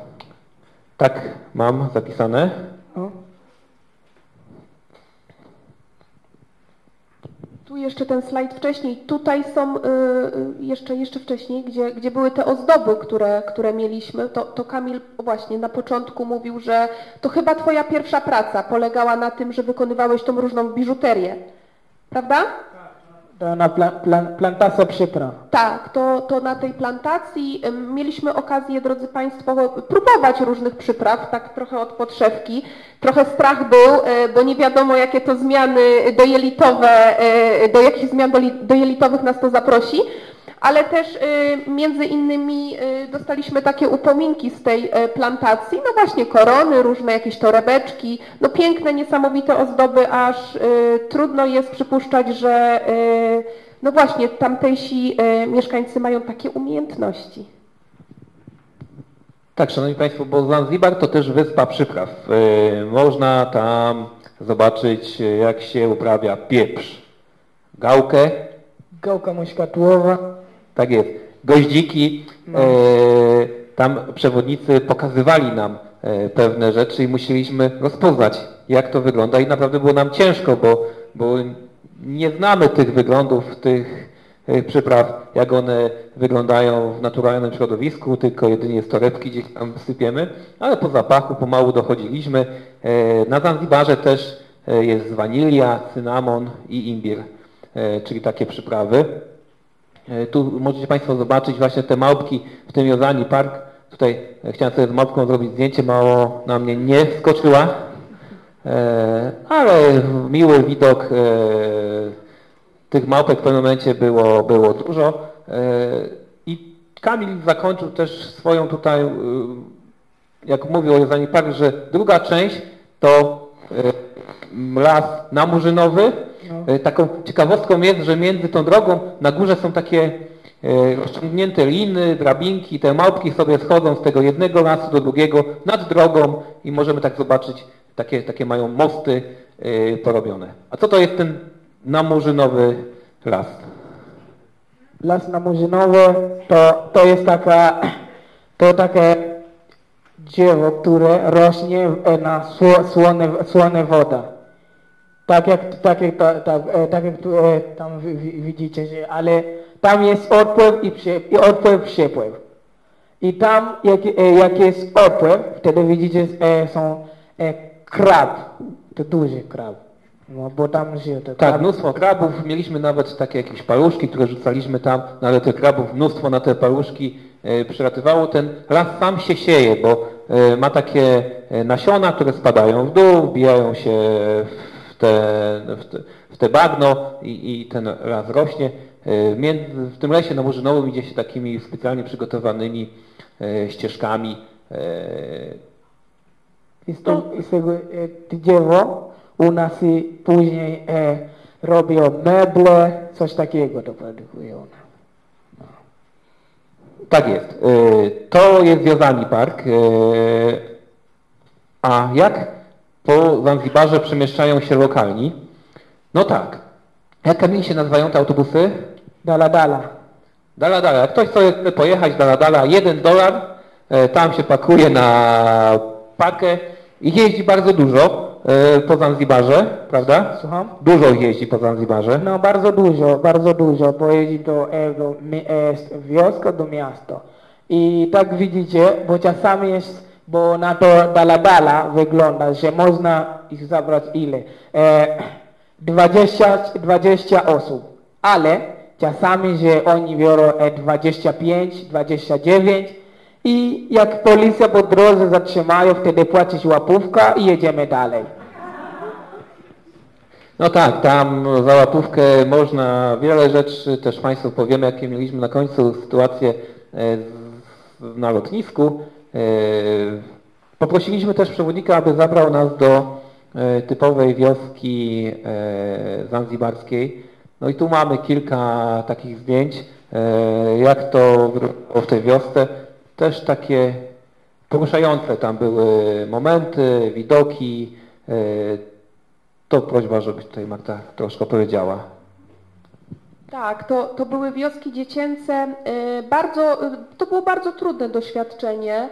Tak mam zapisane. O. Tu jeszcze ten slajd wcześniej. Tutaj są y, y, jeszcze, jeszcze wcześniej, gdzie, gdzie były te ozdoby, które, które mieliśmy. To, to Kamil właśnie na początku mówił, że to chyba twoja pierwsza praca polegała na tym, że wykonywałeś tą różną biżuterię. Prawda? To na pla, plan, plantacja przypraw. Tak, to, to na tej plantacji mieliśmy okazję, drodzy Państwo, próbować różnych przypraw, tak trochę od podszewki. Trochę strach był, e, bo nie wiadomo, jakie to zmiany dojelitowe, e, do jakich zmian dojelitowych nas to zaprosi. Ale też e, między innymi e, dostaliśmy takie upominki z tej e, plantacji, no właśnie korony, różne jakieś torebeczki, no piękne, niesamowite ozdoby, aż trudno jest przypuszczać, że no właśnie tamtejsi mieszkańcy mają takie umiejętności. Tak, Szanowni Państwo, bo Zanzibar to też wyspa przypraw. Można tam zobaczyć, jak się uprawia pieprz, gałkę, Gałka muszkatułowa. Tak jest, goździki. E, tam przewodnicy pokazywali nam e, pewne rzeczy i musieliśmy rozpoznać, jak to wygląda i naprawdę było nam ciężko, bo, bo nie znamy tych wyglądów, tych e, przypraw, jak one wyglądają w naturalnym środowisku, tylko jedynie z torebki gdzieś tam sypiemy, ale po zapachu pomału dochodziliśmy. E, Na Zanzibarze też e, jest wanilia, cynamon i imbir, e, czyli takie przyprawy. E, Tu możecie Państwo zobaczyć właśnie te małpki w tym Jozani Park. Tutaj e, chciałem sobie z małpką zrobić zdjęcie, mało na mnie nie skoczyła, E, ale miły widok. Tych małpek w pewnym momencie było, było dużo. I Kamil zakończył też swoją tutaj, jak mówił o Jozani Park, że druga część to las namurzynowy. E, Taką ciekawostką jest, że między tą drogą na górze są takie e, rozciągnięte liny, drabinki, te małpki sobie schodzą z tego jednego lasu do drugiego nad drogą i możemy tak zobaczyć, takie, takie mają mosty e, porobione. A co to jest ten namurzynowy las? Las na Murzynowo to, to jest taka, to takie drzewo, które rośnie na sło- słone, słone woda. Tak jak, tak jak, ta, ta, e, tak jak tu, e, tam wi- wi- widzicie, że, ale tam jest odpływ i, prze, i odpływ, przepływ. I tam jak, e, jak jest odpływ, wtedy widzicie są krab, to duży krab. No bo tam żyją te Tak, mnóstwo krabów. Mieliśmy nawet takie jakieś paluszki, które rzucaliśmy tam, no ale tych krabów mnóstwo na te paluszki e, przylatywało. Ten las sam się sieje, bo e, ma takie nasiona, które spadają w dół, wbijają się w te, w te, w te bagno i, i ten las rośnie. E, w tym lesie na Murzynowym idzie się takimi specjalnie przygotowanymi e, ścieżkami. I z, tego, i z tego e, drzewo u nas i później robią meble, coś takiego to produkują. Tak jest. To jest Wiozami Park. A jak po Zanzibarze przemieszczają się lokalni? No tak. Jak Kamil się nazywają te autobusy? Dala dala. Dala Dala. Jak ktoś chce pojechać Dala Dala, jeden dolar, y, tam się pakuje na pakę i jeździ bardzo dużo y, po Zanzibarze, prawda? Słucham? Dużo jeździ po Zanzibarze. No bardzo dużo, bardzo dużo, bo jeździ do, e, do mi- e, wioska do miasta. I tak widzicie, bo czasami jest, bo na to dala wygląda, że można ich zabrać ile? E, 20, 20 osób, ale czasami, że oni biorą e, 25, 29 i jak policja po drodze zatrzymają, wtedy płacisz łapówka i jedziemy dalej. No tak, tam za łapówkę można wiele rzeczy, też Państwu powiemy, jakie mieliśmy na końcu sytuację e, na lotnisku. E, Poprosiliśmy też przewodnika, aby zabrał nas do e, typowej wioski e, zanzibarskiej. No i tu mamy kilka takich zdjęć, jak to w tej wiosce. Też takie poruszające tam były momenty, widoki. to prośba, żebyś tutaj Marta troszkę powiedziała. Tak, to, to były wioski dziecięce. y, Bardzo, y, to było bardzo trudne doświadczenie.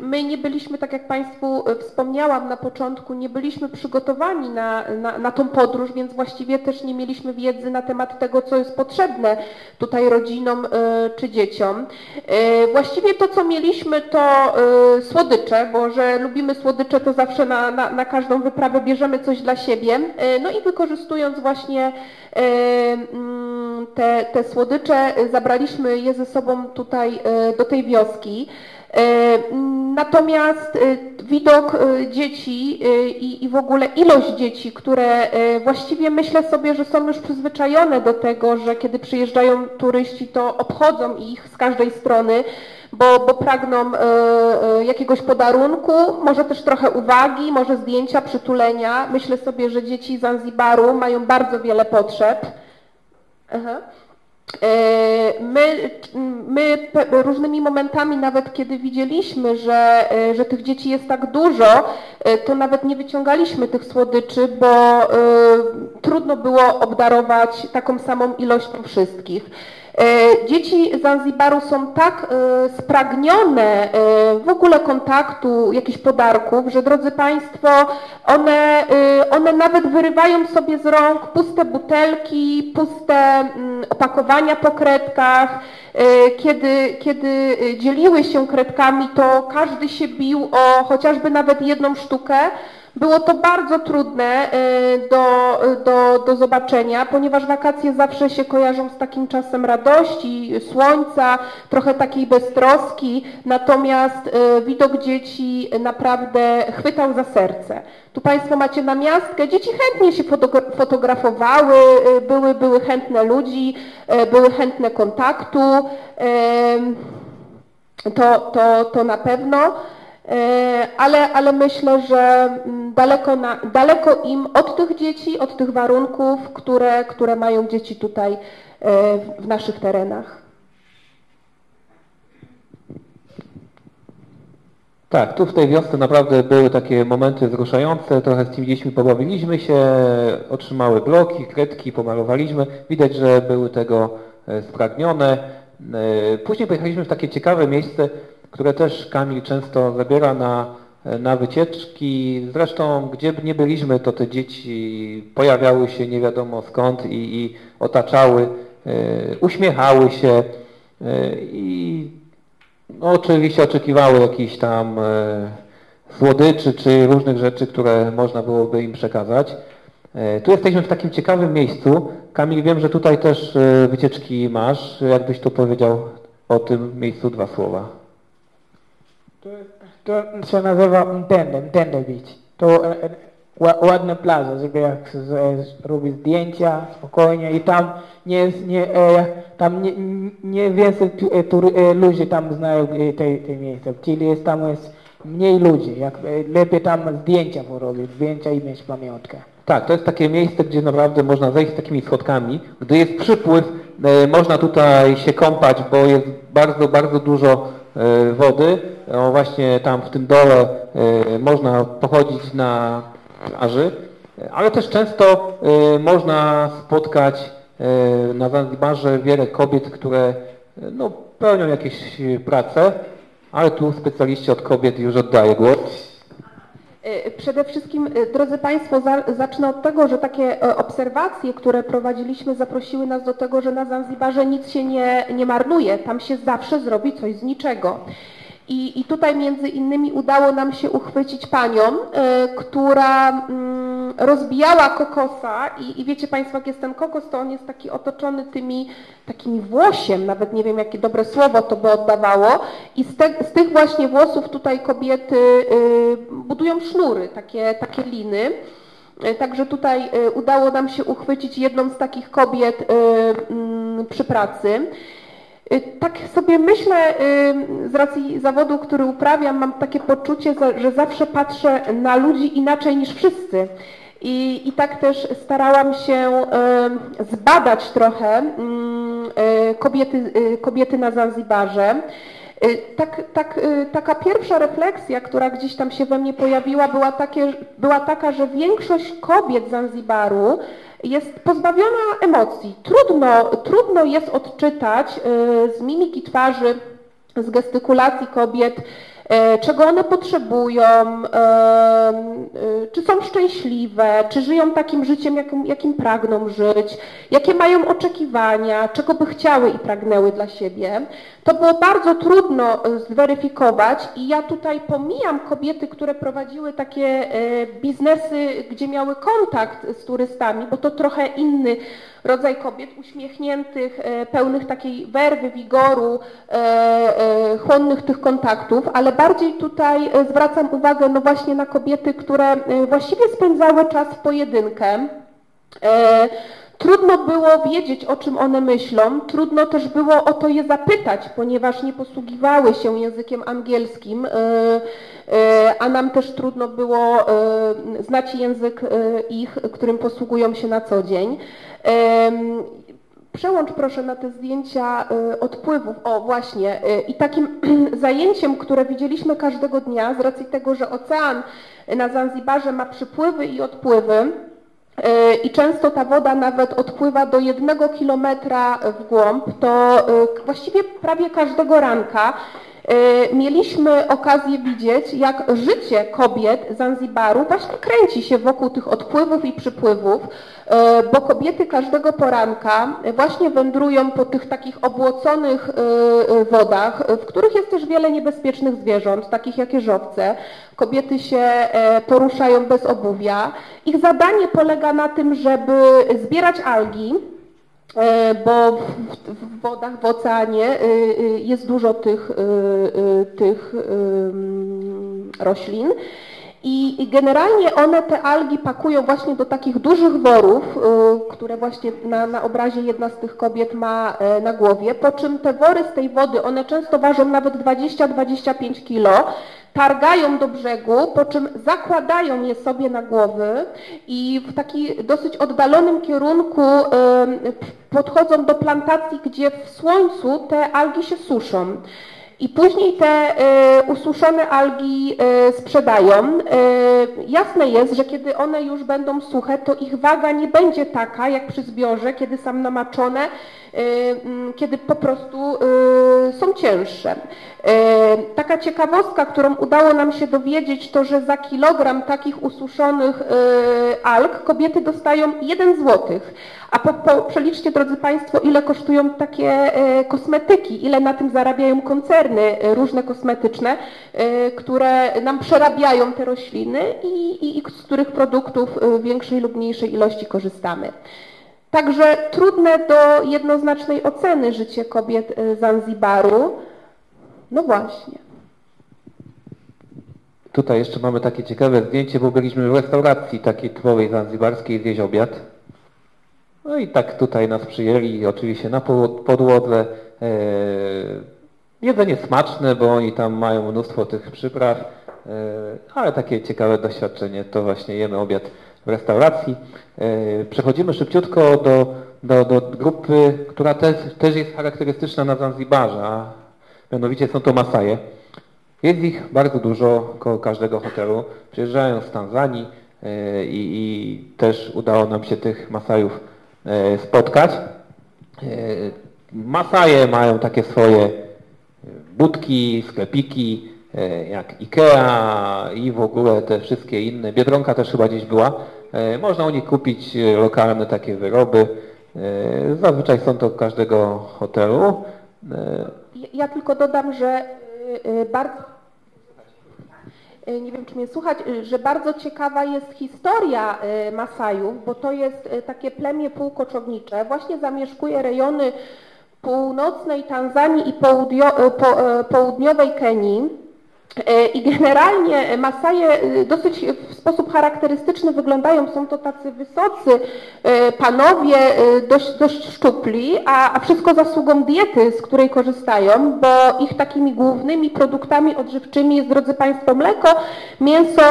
My nie byliśmy, tak jak Państwu y, wspomniałam na początku, nie byliśmy przygotowani na, na, na tą podróż, więc właściwie też nie mieliśmy wiedzy na temat tego, co jest potrzebne tutaj rodzinom y, czy dzieciom. Y, Właściwie to, co mieliśmy, to słodycze, bo że lubimy słodycze, to zawsze na, na, na każdą wyprawę bierzemy coś dla siebie. No i wykorzystując właśnie mm, te, te słodycze, zabraliśmy je ze sobą tutaj do tej wioski. Mm, Natomiast y, widok y, dzieci i, w ogóle ilość dzieci, które właściwie myślę sobie, że są już przyzwyczajone do tego, że kiedy przyjeżdżają turyści, to obchodzą ich z każdej strony, bo, bo pragną jakiegoś podarunku, może też trochę uwagi, może zdjęcia, przytulenia. Myślę sobie, że dzieci Zanzibaru mają bardzo wiele potrzeb. Aha. E, My, my różnymi momentami, nawet kiedy widzieliśmy, że, e, że tych dzieci jest tak dużo, e, to nawet nie wyciągaliśmy tych słodyczy, bo trudno było obdarować taką samą ilością wszystkich. E, Dzieci Zanzibaru są tak e, spragnione e, w ogóle kontaktu, jakichś podarków, że drodzy Państwo, one, one nawet wyrywają sobie z rąk puste butelki, puste mm, opakowania po kredkach. Kiedy, kiedy dzieliły się kredkami, to każdy się bił o chociażby nawet jedną sztukę. Było to bardzo trudne e, do, do, do zobaczenia, ponieważ wakacje zawsze się kojarzą z takim czasem radości, słońca, trochę takiej beztroski, natomiast e, widok dzieci naprawdę chwytał za serce. Tu Państwo macie namiastkę, dzieci chętnie się fotogra- fotografowały, e, były, były chętne ludzi, były chętne kontaktu, to, to, to na pewno. E, Ale, ale myślę, że mm, daleko, na, daleko im od tych dzieci, od tych warunków, które, które mają dzieci tutaj e, w- naszych terenach. Tak, tu w tej wiosce naprawdę były takie momenty wzruszające, trochę z tymi dziećmi pobawiliśmy się, otrzymały bloki, kredki, pomalowaliśmy. Widać, że były tego e, spragnione. Później pojechaliśmy w takie ciekawe miejsce, które też Kamil często zabiera na, na wycieczki. Zresztą gdzie by nie byliśmy, to te dzieci pojawiały się nie wiadomo skąd i, i otaczały, e, uśmiechały się e, i no, oczywiście oczekiwały jakichś tam e, słodyczy czy różnych rzeczy, które można byłoby im przekazać. Tu jesteśmy w takim ciekawym miejscu. Kamil, wiem, że tutaj też wycieczki masz. Jakbyś tu powiedział o tym miejscu dwa słowa. To, to się nazywa Mtende, Mtende Beach. To e, e, ła- ładna plaża, żeby jak robić zdjęcia spokojnie i tam nie jest, nie, e, tam nie, nie więcej ludzi tam znają te, te miejsce. Chile jest, tam jest mniej ludzi, jak, lepiej tam zdjęcia porobić, zdjęcia i mieć pamiątkę. Tak, to jest takie miejsce, gdzie naprawdę można zejść z takimi schodkami. Gdy jest przypływ, można tutaj się kąpać, bo jest bardzo, bardzo dużo wody. O, właśnie tam w tym dole e, można pochodzić na plaży, E, ale też często e, można spotkać e, na Zanzibarze wiele kobiet, które e, no, pełnią jakieś e, prace, ale tu specjaliści od kobiet już oddaję głos. E, Przede wszystkim, e, drodzy Państwo, za, zacznę od tego, że takie e, obserwacje, które prowadziliśmy, zaprosiły nas do tego, że na Zanzibarze nic się nie, nie marnuje. Tam się zawsze zrobi coś z niczego. I, I tutaj między innymi udało nam się uchwycić panią, e, która mm, rozbijała kokosa i, i wiecie Państwo, jak jest ten kokos, to on jest taki otoczony tymi takimi włosiem, nawet nie wiem jakie dobre słowo to by oddawało i z, te, z tych właśnie włosów tutaj kobiety y, budują sznury, takie, takie liny. E, Także tutaj e, udało nam się uchwycić jedną z takich kobiet e, mm, przy pracy. Y, Tak sobie myślę, y, z racji zawodu, który uprawiam, mam takie poczucie, że zawsze patrzę na ludzi inaczej niż wszyscy. I, i tak też starałam się y, zbadać trochę mm, kobiety, kobiety na Zanzibarze. Tak, tak, taka pierwsza refleksja, która gdzieś tam się we mnie pojawiła, była, takie, była taka, że większość kobiet Zanzibaru jest pozbawiona emocji. Trudno, trudno jest odczytać y, z mimiki twarzy, z gestykulacji kobiet, e, czego one potrzebują, e, e, czy są szczęśliwe, czy żyją takim życiem, jakim, jakim pragną żyć, jakie mają oczekiwania, czego by chciały i pragnęły dla siebie. To było bardzo trudno e, zweryfikować i ja tutaj pomijam kobiety, które prowadziły takie e, biznesy, gdzie miały kontakt z turystami, bo to trochę inny rodzaj kobiet, uśmiechniętych, e, pełnych takiej werwy, wigoru, chłonnych tych kontaktów, ale bardziej tutaj zwracam uwagę no właśnie na kobiety, które właściwie spędzały czas w pojedynkę. Trudno było wiedzieć, o czym one myślą, trudno też było o to je zapytać, ponieważ nie posługiwały się językiem angielskim, e, e, a nam też trudno było e, znać język ich, którym posługują się na co dzień. Przełącz proszę na te zdjęcia odpływów. O, właśnie. I takim zajęciem, które widzieliśmy każdego dnia, z racji tego, że ocean na Zanzibarze ma przypływy i odpływy, i często ta woda nawet odpływa do jednego kilometra w głąb, to y, właściwie prawie każdego ranka mieliśmy okazję widzieć, jak życie kobiet Zanzibaru właśnie kręci się wokół tych odpływów i przypływów, y, bo kobiety każdego poranka właśnie wędrują po tych takich obłoconych y, wodach, w których jest też wiele niebezpiecznych zwierząt, takich jak jeżowce. Kobiety się e, poruszają bez obuwia. Ich zadanie polega na tym, żeby zbierać algi, E, bo w, wodach, w oceanie y, y, jest dużo tych, tych roślin. I generalnie one te algi pakują właśnie do takich dużych worów, które właśnie na, na obrazie jedna z tych kobiet ma e, na głowie, po czym te wory z tej wody, one często ważą nawet 20-25 kilo, targają do brzegu, po czym zakładają je sobie na głowy i w taki dosyć oddalonym kierunku podchodzą do plantacji, gdzie w słońcu te algi się suszą. i później te e, ususzone algi e, sprzedają. E, jasne jest, że kiedy one już będą suche, to ich waga nie będzie taka jak przy zbiorze, kiedy są namaczone, kiedy po prostu są cięższe. Taka ciekawostka, którą udało nam się dowiedzieć, to że za kilogram takich ususzonych alg kobiety dostają 1 złotych. A po, po, przeliczcie, drodzy Państwo, ile kosztują takie e, kosmetyki, ile na tym zarabiają koncerny e, różne kosmetyczne, e, które nam przerabiają te rośliny i, i, i z których produktów w większej lub mniejszej ilości korzystamy. Także trudne do jednoznacznej oceny życie kobiet Zanzibaru. No właśnie. Tutaj jeszcze mamy takie ciekawe zdjęcie, bo byliśmy w restauracji takiej typowej zanzibarskiej zjeść obiad. No i tak tutaj nas przyjęli, oczywiście na podłodze. E, jedzenie smaczne, bo oni tam mają mnóstwo tych przypraw, e, ale takie ciekawe doświadczenie, to właśnie jemy obiad w restauracji. E, przechodzimy szybciutko do, do, do grupy, która też, też jest charakterystyczna na Zanzibarze, mianowicie są to Masaje. Jest ich bardzo dużo koło każdego hotelu. Przyjeżdżają z Tanzanii i, i też udało nam się tych Masajów E, spotkać. E, Masaje mają takie swoje budki, sklepiki, e, jak Ikea i w ogóle te wszystkie inne. Biedronka też chyba gdzieś była. Można u nich kupić lokalne takie wyroby. Zazwyczaj są to każdego hotelu. Ja tylko dodam, że bardzo E, nie wiem czy mnie słuchać, e, że bardzo ciekawa jest historia e, Masajów, bo to jest takie plemię półkoczownicze, właśnie zamieszkuje rejony północnej Tanzanii i południowej Kenii. E, I generalnie Masaje e, dosyć w sposób charakterystyczny wyglądają. Są to tacy wysocy e, panowie, dość, dość szczupli, a, a wszystko zasługą diety, z której korzystają, bo ich takimi głównymi produktami odżywczymi jest, drodzy Państwo, mleko, mięso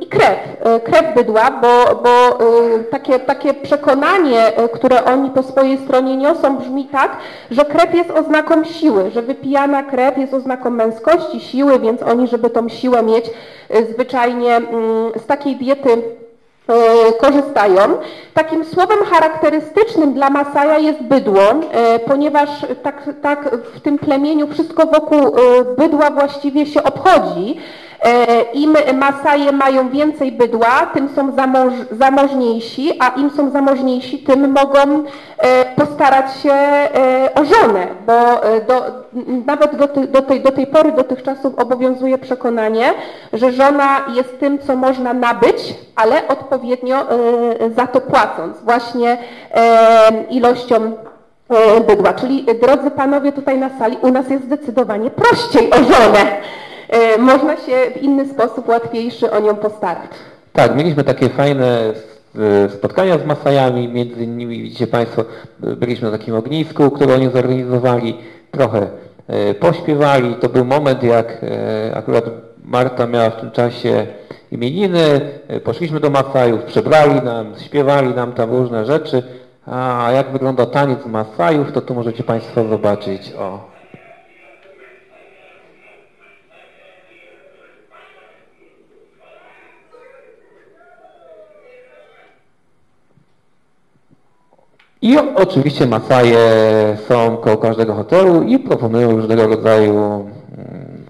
i krew. Krew bydła, bo, bo takie, takie przekonanie, które oni po swojej stronie niosą, brzmi tak, że krew jest oznaką siły, że wypijana krew jest oznaką męskości, siły, siły, więc oni, żeby tą siłę mieć, y, zwyczajnie mm, z takiej diety y, korzystają. Takim słowem charakterystycznym dla Masaja jest bydło, y, ponieważ tak, tak w tym plemieniu wszystko wokół bydła właściwie się obchodzi. E, Im Masaje mają więcej bydła, tym są zamoż, zamożniejsi, a im są zamożniejsi, tym mogą e, postarać się e, o żonę, bo do, nawet do, do, tej, do tej pory, do tych czasów obowiązuje przekonanie, że żona jest tym, co można nabyć, ale odpowiednio za to płacąc, właśnie ilością bydła. Czyli drodzy panowie tutaj na sali, u nas jest zdecydowanie prościej o żonę. E, można się w inny sposób łatwiejszy o nią postarać. Tak, mieliśmy takie fajne e, spotkania z Masajami, między innymi widzicie Państwo, byliśmy na takim ognisku, które oni zorganizowali, trochę e, pośpiewali. To był moment, jak akurat Marta miała w tym czasie imieniny, poszliśmy do Masajów, przebrali nam, śpiewali nam tam różne rzeczy. A jak wygląda taniec Masajów, to tu możecie Państwo zobaczyć. O. I oczywiście Masaje są koło każdego hotelu i proponują różnego rodzaju mm,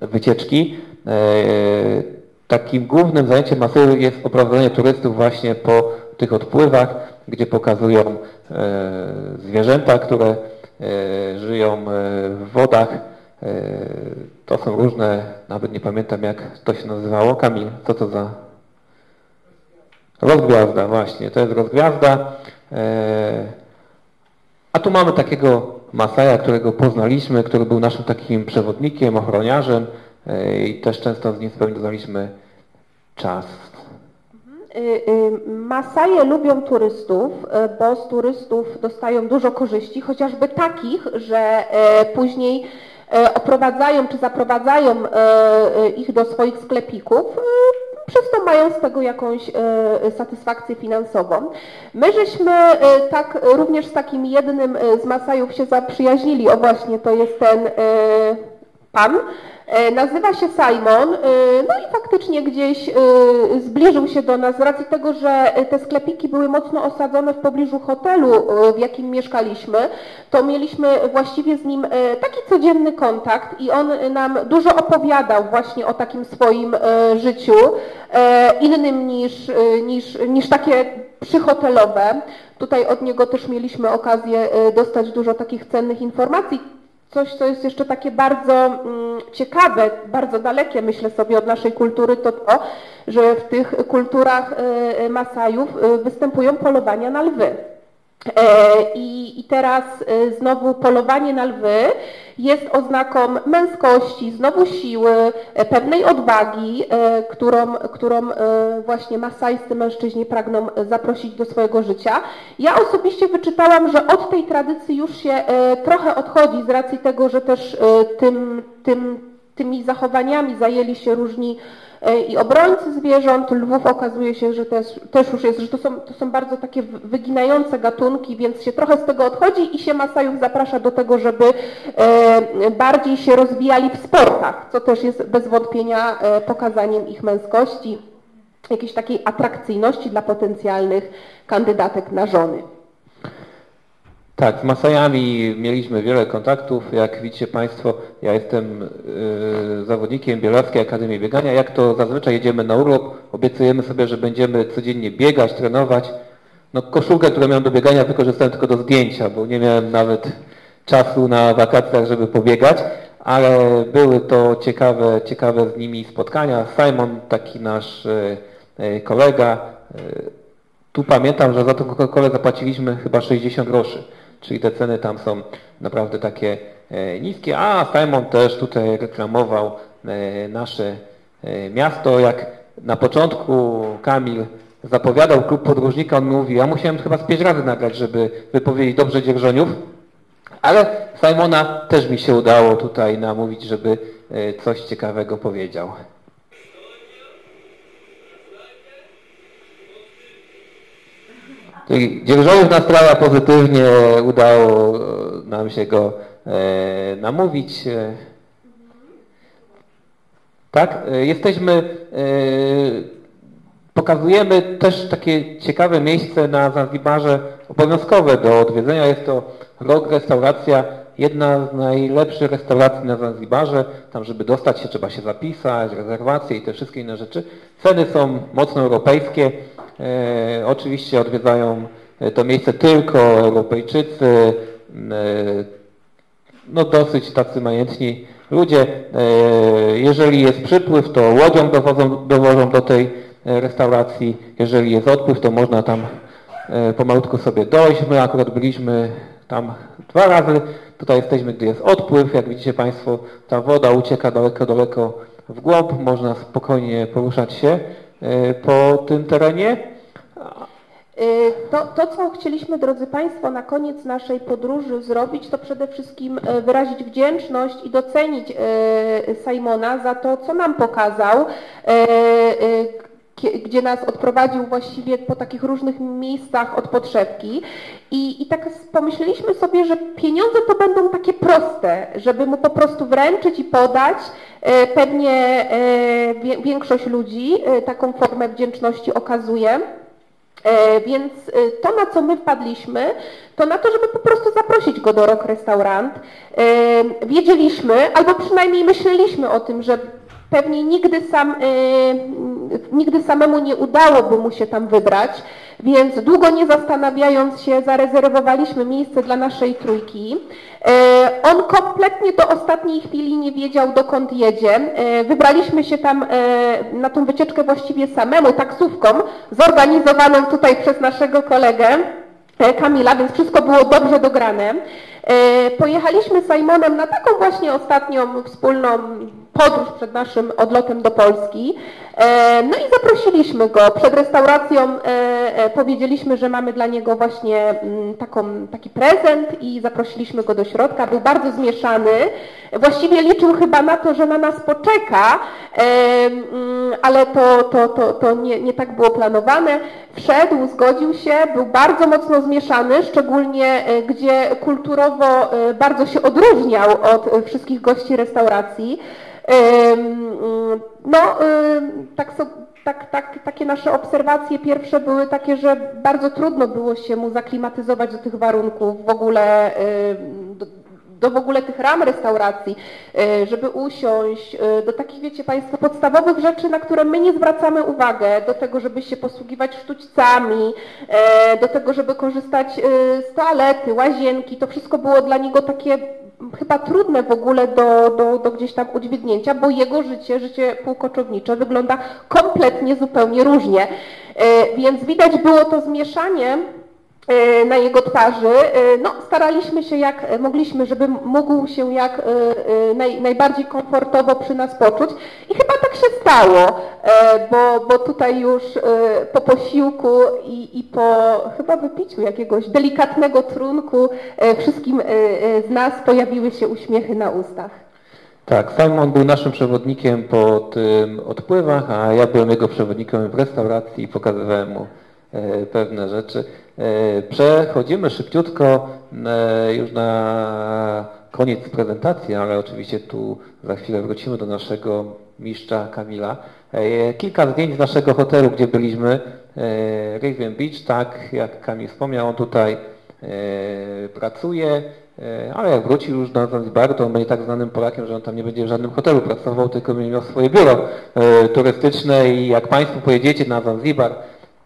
wycieczki. E, takim głównym zajęciem Masajów jest oprowadzenie turystów właśnie po tych odpływach, gdzie pokazują e, zwierzęta, które e, żyją w wodach. To są różne, nawet nie pamiętam jak to się nazywało. Kamil, co to za... Rozgwiazda, właśnie, to jest rozgwiazda. Tu mamy takiego Masaja, którego poznaliśmy, który był naszym takim przewodnikiem, ochroniarzem e, i też często z nim spędzaliśmy czas. Mhm. Y, y, Masaje lubią turystów, e, bo z turystów dostają dużo korzyści, chociażby takich, że e, później oprowadzają czy zaprowadzają ich do swoich sklepików, przez to mają z tego jakąś e, satysfakcję finansową. My żeśmy e, tak również z takim jednym e, z Masajów się zaprzyjaźnili. O właśnie, to jest ten pan. E, Nazywa się Simon, e, no i faktycznie gdzieś e, zbliżył się do nas z racji tego, że te sklepiki były mocno osadzone w pobliżu hotelu, w jakim mieszkaliśmy, to mieliśmy właściwie z nim taki codzienny kontakt i on nam dużo opowiadał właśnie o takim swoim życiu, innym niż, niż, niż takie przyhotelowe. Tutaj od niego też mieliśmy okazję dostać dużo takich cennych informacji. Coś, co jest jeszcze takie bardzo mm, ciekawe, bardzo dalekie, myślę sobie, od naszej kultury, to to, że w tych kulturach e, Masajów e, występują polowania na lwy. E, I, I teraz e, znowu polowanie na lwy jest oznaką męskości, znowu siły, e, pewnej odwagi, którą, którą właśnie masajscy mężczyźni pragną zaprosić do swojego życia. Ja osobiście wyczytałam, że od tej tradycji już się trochę odchodzi z racji tego, że też tym, tym, tymi zachowaniami zajęli się różni i obrońcy zwierząt, lwów okazuje się, że też, też już jest, że to są, to są bardzo takie wy- wyginające gatunki, więc się trochę z tego odchodzi i się Masajów zaprasza do tego, żeby e, bardziej się rozwijali w sportach, co też jest bez wątpienia e, pokazaniem ich męskości, jakiejś takiej atrakcyjności dla potencjalnych kandydatek na żony. Tak, Masajami mieliśmy wiele kontaktów. Jak widzicie Państwo, ja jestem y, zawodnikiem Bielackiej Akademii Biegania. Jak to zazwyczaj jedziemy na urlop, obiecujemy sobie, że będziemy codziennie biegać, trenować. No koszulkę, którą miałem do biegania wykorzystałem tylko do zdjęcia, bo nie miałem nawet czasu na wakacjach, żeby pobiegać, ale były to ciekawe, ciekawe z nimi spotkania. Simon, taki nasz y, y, kolega, y, tu pamiętam, że za tą Coca-Colę zapłaciliśmy chyba 60 groszy, czyli te ceny tam są naprawdę takie e, niskie. A Simon też tutaj reklamował e, nasze e, miasto. Jak na początku Kamil zapowiadał klub podróżnika, on mówi, ja musiałem chyba z pięć razy nagrać, żeby wypowiedzieć dobrze Dzierżoniów, ale Simona też mi się udało tutaj namówić, żeby coś ciekawego powiedział. Czyli Dzierżoniów nastraja pozytywnie, udało e, nam się go e, namówić. e. Tak, e, jesteśmy, e, pokazujemy też takie ciekawe miejsce na Zanzibarze obowiązkowe do odwiedzenia. Jest to Rok Restauracja, jedna z najlepszych restauracji na Zanzibarze. Tam, żeby dostać się, trzeba się zapisać, rezerwacje i te wszystkie inne rzeczy. Ceny są mocno europejskie. E, oczywiście odwiedzają e, to miejsce tylko Europejczycy, e, no dosyć tacy majętni ludzie. Jeżeli jest przypływ, to łodzią dowodzą, dowożą do tej restauracji. Jeżeli jest odpływ, to można tam pomalutku sobie dojść. My akurat byliśmy tam dwa razy. Tutaj jesteśmy, gdy jest odpływ. Jak widzicie Państwo, ta woda ucieka daleko, daleko w głąb. Można spokojnie poruszać się po tym terenie. Y, To, to, co chcieliśmy, drodzy Państwo, na koniec naszej podróży zrobić, to przede wszystkim e, wyrazić wdzięczność i docenić e, Simona za to, co nam pokazał, e, e, gdzie nas odprowadził właściwie po takich różnych miejscach od podszewki. I, I tak pomyśleliśmy sobie, że pieniądze to będą takie proste, żeby mu po prostu wręczyć i podać. E, Pewnie e, większość ludzi e, taką formę wdzięczności okazuje. Więc to, na co my wpadliśmy, to na to, żeby po prostu zaprosić go do Rock Restaurant. Wiedzieliśmy, albo przynajmniej myśleliśmy o tym, że pewnie nigdy, sam, e, nigdy samemu nie udałoby mu się tam wybrać, więc długo nie zastanawiając się, zarezerwowaliśmy miejsce dla naszej trójki. E, On kompletnie do ostatniej chwili nie wiedział, dokąd jedzie. E, Wybraliśmy się tam na tą wycieczkę właściwie samemu, taksówką, zorganizowaną tutaj przez naszego kolegę Kamila, więc wszystko było dobrze dograne. Pojechaliśmy z Simonem na taką właśnie ostatnią wspólną podróż przed naszym odlotem do Polski. E, No i zaprosiliśmy go. Przed restauracją e, e, powiedzieliśmy, że mamy dla niego właśnie mm, taką, taki prezent i zaprosiliśmy go do środka. Był bardzo zmieszany. Właściwie liczył chyba na to, że na nas poczeka, mm, ale to, to, to, to nie, nie tak było planowane. Wszedł, zgodził się, był bardzo mocno zmieszany, szczególnie gdzie kulturowo bardzo się odróżniał od wszystkich gości restauracji. Ym, No, tak, tak, tak, takie nasze obserwacje pierwsze były takie, że bardzo trudno było się mu zaklimatyzować do tych warunków, w ogóle do, do w ogóle tych ram restauracji, y, żeby usiąść, y, do takich, wiecie Państwo, podstawowych rzeczy, na które my nie zwracamy uwagę, do tego, żeby się posługiwać sztućcami, y, do tego, żeby korzystać z toalety, łazienki, to wszystko było dla niego takie chyba trudne w ogóle do, do, do gdzieś tam udźwignięcia, bo jego życie, życie półkoczownicze wygląda kompletnie zupełnie różnie. Więc widać było to zmieszanie E, na jego twarzy. E, no, staraliśmy się jak mogliśmy, żeby mógł się jak e, naj, najbardziej komfortowo przy nas poczuć i chyba tak się stało, bo, bo tutaj już po posiłku i, i po chyba wypiciu jakiegoś delikatnego trunku wszystkim z nas pojawiły się uśmiechy na ustach. Tak, Simon był naszym przewodnikiem po tym odpływach, a ja byłem jego przewodnikiem w restauracji i pokazywałem mu pewne rzeczy. E, przechodzimy szybciutko e, już na koniec prezentacji, ale oczywiście tu za chwilę wrócimy do naszego mistrza Kamila. E, kilka zdjęć z naszego hotelu, gdzie byliśmy. Raven Beach, tak jak Kamil wspomniał, on tutaj pracuje, ale jak wrócił już na Zanzibar, to on będzie tak znanym Polakiem, że on tam nie będzie w żadnym hotelu pracował, tylko będzie miał swoje biuro turystyczne i jak Państwo pojedziecie na Zanzibar,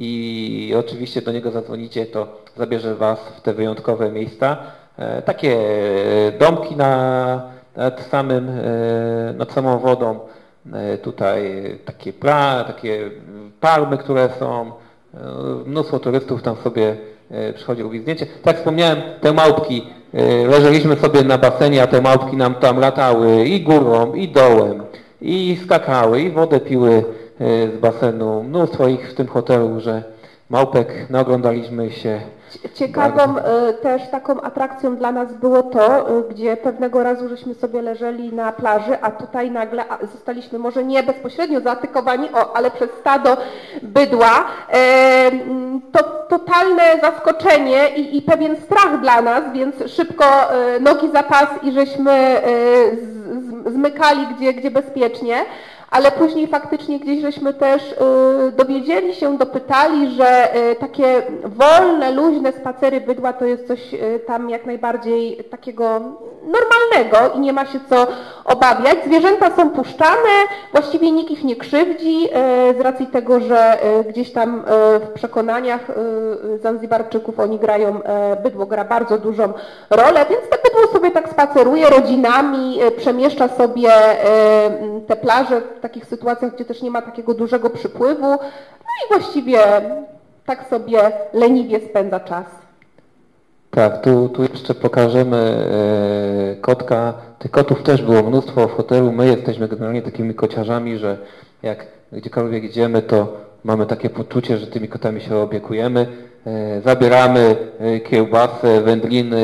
i oczywiście do niego zadzwonicie, to zabierze Was w te wyjątkowe miejsca. E, takie domki na, nad, samym, e, nad samą wodą, e, tutaj takie, pra, takie palmy, które są, mnóstwo turystów tam sobie przychodzi robić zdjęcie. Tak wspomniałem, te małpki, leżeliśmy sobie na basenie, a te małpki nam tam latały i górą, i dołem, i skakały, i wodę piły E, z basenu. Mnóstwo ich w tym hotelu, że małpek naoglądaliśmy się. Ciekawą bardzo. E, też taką atrakcją dla nas było to, e, gdzie pewnego razu żeśmy sobie leżeli na plaży, a tutaj nagle zostaliśmy może nie bezpośrednio zaatykowani, o, ale przez stado bydła. To totalne zaskoczenie i, i pewien strach dla nas, więc szybko nogi za pas i żeśmy zmykali gdzie, gdzie bezpiecznie ale później faktycznie gdzieś żeśmy też y, dowiedzieli się, dopytali, że y, takie wolne, luźne spacery bydła to jest coś y, tam jak najbardziej takiego normalnego i nie ma się co obawiać. Zwierzęta są puszczane, właściwie nikt ich nie krzywdzi z racji tego, że gdzieś tam w przekonaniach Zanzibarczyków oni grają, bydło gra bardzo dużą rolę, więc to bydło sobie tak spaceruje rodzinami, przemieszcza sobie te plaże takich sytuacjach, gdzie też nie ma takiego dużego przypływu, no i właściwie tak sobie leniwie spędza czas. Tak, tu, tu jeszcze pokażemy e, kotka. Tych kotów też było mnóstwo w hotelu. My jesteśmy generalnie takimi kociarzami, że jak gdziekolwiek idziemy, to mamy takie poczucie, że tymi kotami się opiekujemy. E, zabieramy e, kiełbasę, wędliny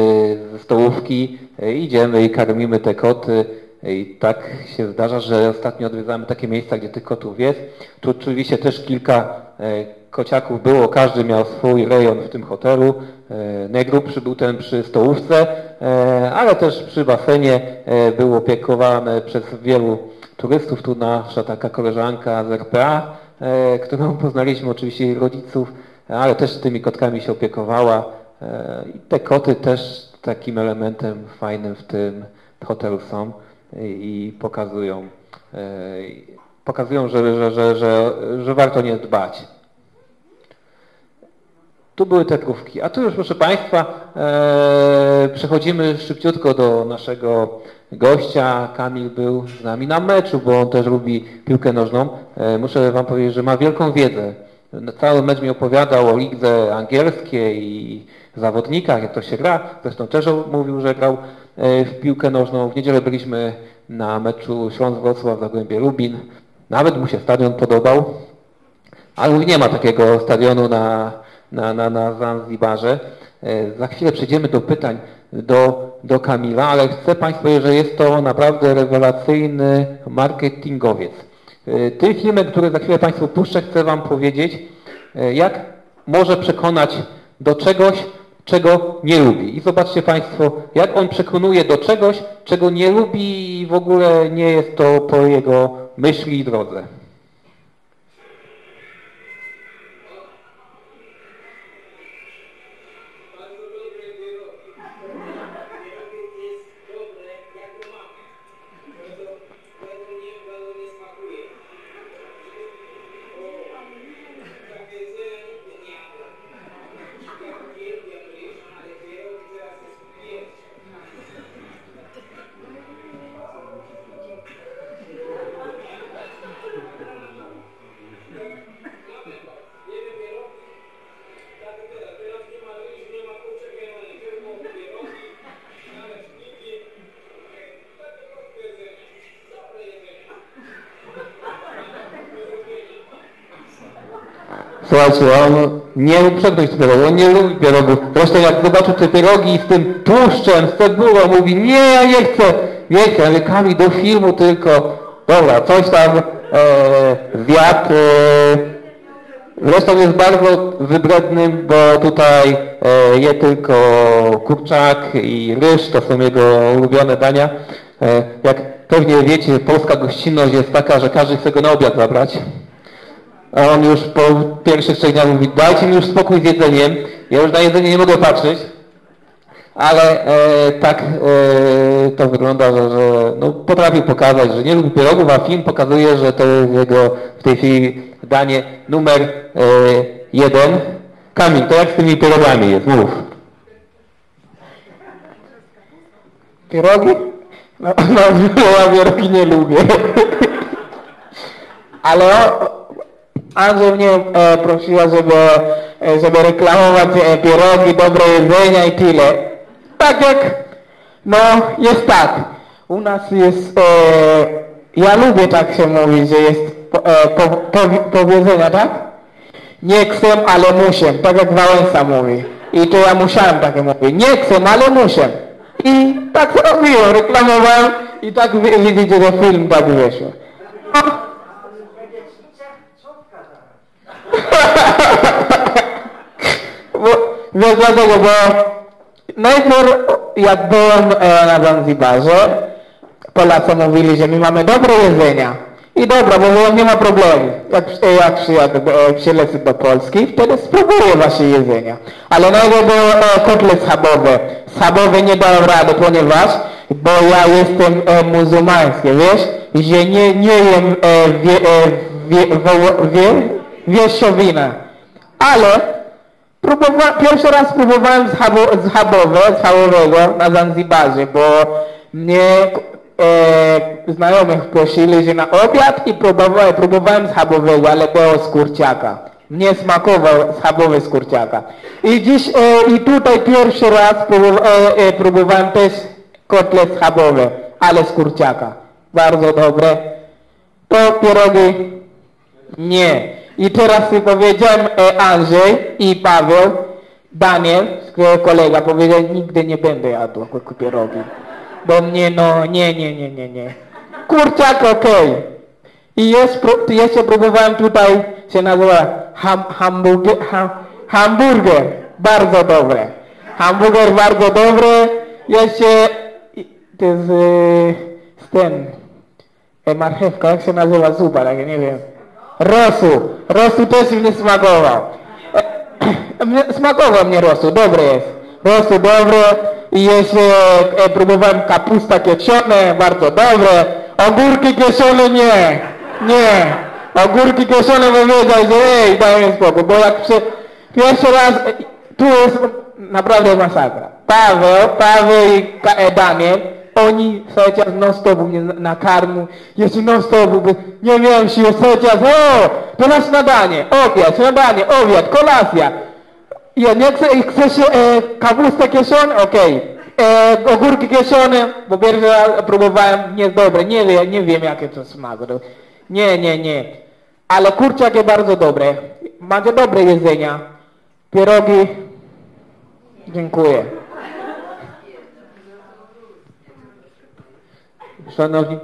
ze stołówki, idziemy i karmimy te koty. I tak się zdarza, że ostatnio odwiedzamy takie miejsca, gdzie tych kotów jest. Tu oczywiście też kilka e, kociaków było, każdy miał swój rejon w tym hotelu. E, najgrubszy był ten przy stołówce, e, ale też przy basenie był opiekowany przez wielu turystów. Tu nasza taka koleżanka z RPA, którą poznaliśmy oczywiście jej rodziców, ale też tymi kotkami się opiekowała. I te koty też takim elementem fajnym w tym hotelu są i pokazują, e, pokazują że, że, że, że, warto nie dbać. Tu były te krówki. A tu już, proszę Państwa, e, przechodzimy szybciutko do naszego gościa. Kamil był z nami na meczu, bo on też lubi piłkę nożną. E, muszę Wam powiedzieć, że ma wielką wiedzę cały mecz mi opowiadał o lidze angielskiej i zawodnikach, jak to się gra. Zresztą też mówił, że grał e, w piłkę nożną. W niedzielę byliśmy na meczu Śląsk-Wrocław, Zagłębie Lubin. Nawet mu się stadion podobał, ale nie ma takiego stadionu na, na, na, na Zanzibarze. E, za chwilę przejdziemy do pytań do, do Kamila, ale chcę Państwu powiedzieć, że jest to naprawdę rewelacyjny marketingowiec. E, Tym filmem, który za chwilę Państwu puszczę, chcę Wam powiedzieć, jak może przekonać do czegoś, czego nie lubi. I zobaczcie Państwo, jak on przekonuje do czegoś, czego nie lubi i w ogóle nie jest to po jego myśli i drodze. Słuchajcie, on nie mógł przegnąć pierogów, on nie lubi pierogów. Zresztą jak zobaczył te pierogi z tym tłuszczem, z cebulą, mówi, nie, ja nie chcę, nie chcę, ale Kamil do filmu tylko, dobra, coś tam e, zjadł. E, zresztą jest bardzo wybrednym, bo tutaj e, je tylko kurczak i ryż, to są jego ulubione dania. E, jak pewnie wiecie, polska gościnność jest taka, że każdy chce go na obiad zabrać. A on już po pierwszych trzech dniach mówi, dajcie mi już spokój z jedzeniem, ja już na jedzenie nie mogę patrzeć. Ale e, tak e, to wygląda, że, że no, potrafił pokazać, że nie lubi pierogów, a film pokazuje, że to jest jego w tej chwili danie numer e, jeden. Kamil, to jak z tymi pierogami jest? Mów. Pierogi? No, no, pierogi nie lubię. Ale Andrzej mnie e, prosiła, żeby, e, żeby reklamować e, pierogi, dobre jedzenia i tyle. Tak jak, no jest tak. U nas jest, e, ja lubię tak się mówić, że jest e, po, po, powiedzenia, tak? Nie chcę, ale muszę, tak jak Wałęsa mówi. I to ja musiałem takie mówić. Nie chcę, ale muszę. I tak robiłem, reklamowałem i tak widzicie, że film tak wyszło. Dlaczego, bo najpierw jak byłem e, na Zanzibarze, Polacy mówili, że my mamy dobre jedzenia. I dobra, bo nie ma problemu. Jak, jak przyjadę, e, przylecę do Polski, wtedy spróbuję wasze jedzenia. Ale najpierw był e, kotlet schabowy. Schabowy nie dałem rady, ponieważ bo ja jestem e, muzułmański, wiesz, że nie, nie jem e, wie, e, wie, wie, wieszowina. Ale próbowa, pierwszy raz próbowałem schabowe, schabowego na Zanzibarze, bo mnie e, znajomych prosili, że na obiad i próbowałem, próbowałem schabowego, ale było z kurciaka. Mnie smakował schabowy z kurciaka. I dziś, e, i tutaj pierwszy raz e, e, próbowałem też kotlet schabowy, ale z kurciaka. Bardzo dobre. To pierogi nie. I teraz ci powiedziałem e, Andrzej i Paweł, Daniel, kolega, powiedział, nigdy nie będę jadł pierogi. Bo mnie, no, nie, nie, nie, nie, nie. Kurczak, okej. Okay. I jeszcze próbowałem tutaj, się nazywa ham, hamburger, ham, hamburger, bardzo dobre. Hamburger bardzo dobre, jeszcze, to jest, e, ten, e, marchewka, jak się nazywa zupa, tak, nie wiem. Rosu. Rosu też mnie smakował. Smakował mnie rosu, dobre jest. Rosu dobre i jeszcze e, próbowałem kapusta kieszone, bardzo dobre. Ogórki kieszone nie, nie. Ogórki kieszone powiedział, że ej, daj spokój, bo jak przy, pierwszy raz, tu jest naprawdę masakra. Paweł, Paweł i Daniel oni cały czas non stop mnie na- nakarmił, jeszcze non stop, bo nie miałem siły cały czas, o, to na śniadanie, obiad, śniadanie, obiad, kolacja. Ja nie chcę, chce się e, kapustę kieszone, okej. E, ogórki kieszone, bo pierwszy raz próbowałem, nie dobre, nie wiem, nie wiem jakie to smak. Nie, nie, nie. Ale kurczaki bardzo dobre. Macie dobre jedzenia. Pierogi. Dziękuję. Szanowni,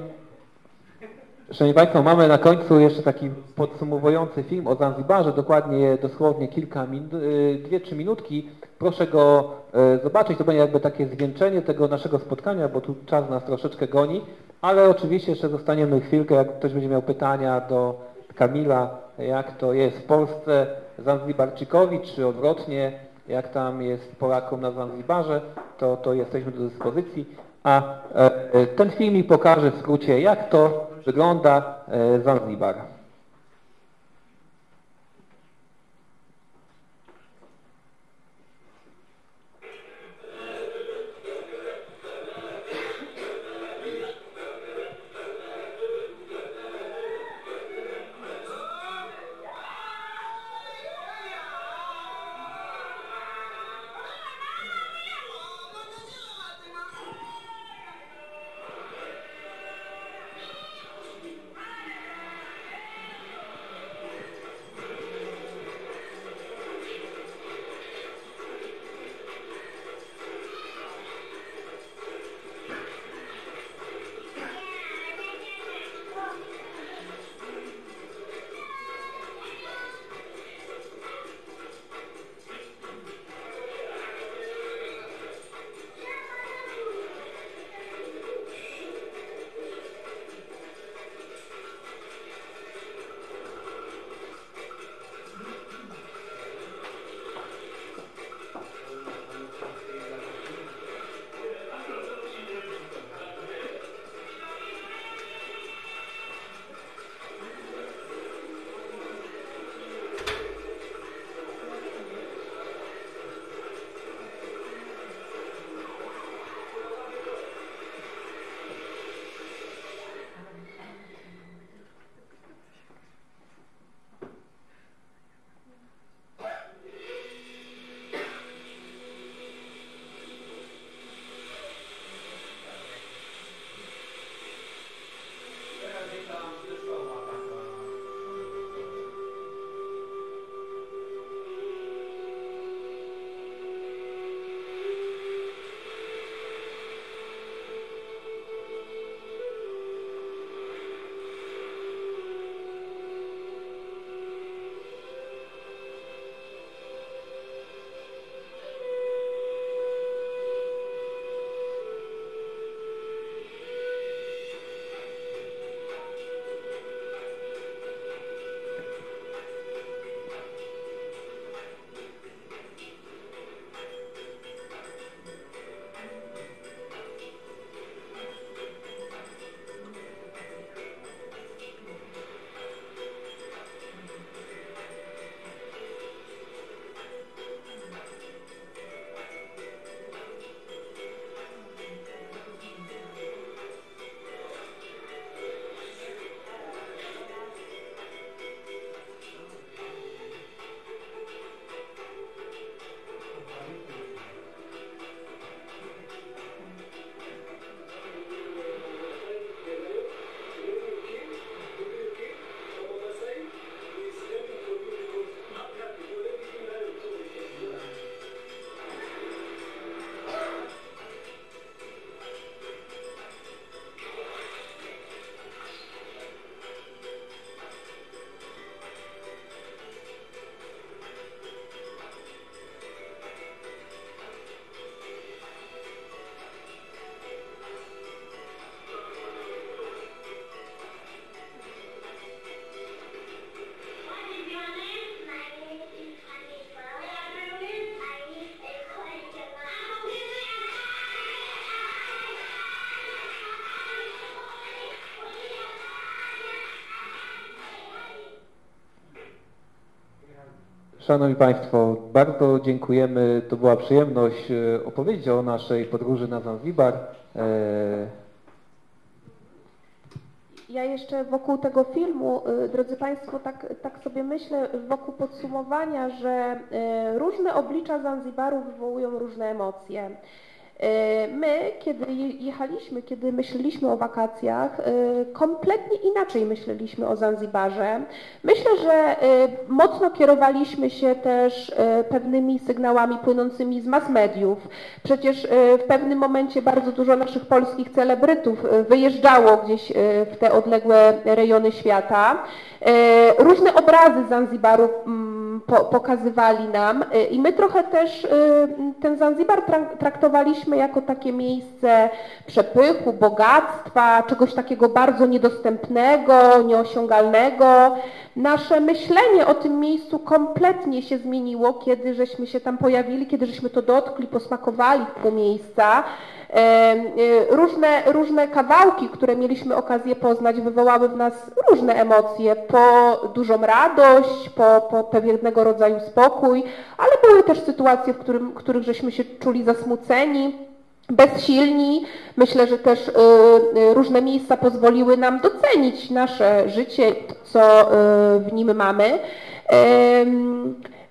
Szanowni Państwo, mamy na końcu jeszcze taki podsumowujący film o Zanzibarze, dokładnie dosłownie kilka minut, dwie, trzy minutki. Proszę go e, zobaczyć, to będzie jakby takie zwieńczenie tego naszego spotkania, bo tu czas nas troszeczkę goni, ale oczywiście jeszcze zostaniemy chwilkę, jak ktoś będzie miał pytania do Kamila, jak to jest w Polsce Zanzibarczykowi, czy odwrotnie, jak tam jest Polakom na Zanzibarze, to, to jesteśmy do dyspozycji. A e, ten filmik pokaże w skrócie, jak to wygląda e, Zanzibar. Szanowni Państwo, bardzo dziękujemy. To była przyjemność e, opowiedzieć o naszej podróży na Zanzibar. E, Ja jeszcze wokół tego filmu, y, drodzy Państwo, tak, tak sobie myślę wokół podsumowania, że różne oblicza Zanzibaru wywołują różne emocje. Y, My, kiedy je- jechaliśmy, kiedy myśleliśmy o wakacjach, y, kompletnie inaczej myśleliśmy o Zanzibarze. Myślę, że y, mocno kierowaliśmy się też pewnymi sygnałami płynącymi z mass mediów. Przecież w pewnym momencie bardzo dużo naszych polskich celebrytów wyjeżdżało gdzieś w te odległe rejony świata. Różne obrazy Zanzibaru po, pokazywali nam y, i my trochę też y, ten Zanzibar trak- traktowaliśmy jako takie miejsce przepychu, bogactwa, czegoś takiego bardzo niedostępnego, nieosiągalnego. Nasze myślenie o tym miejscu kompletnie się zmieniło, kiedy żeśmy się tam pojawili, kiedy żeśmy to dotkli, posmakowali tego miejsca. E, Różne, różne kawałki, które mieliśmy okazję poznać, wywołały w nas różne emocje, po dużą radość, po, po pewnego rodzaju spokój, ale były też sytuacje, w którym, których żeśmy się czuli zasmuceni, bezsilni. Myślę, że też y, y, różne miejsca pozwoliły nam docenić nasze życie, to, co y, w nim mamy.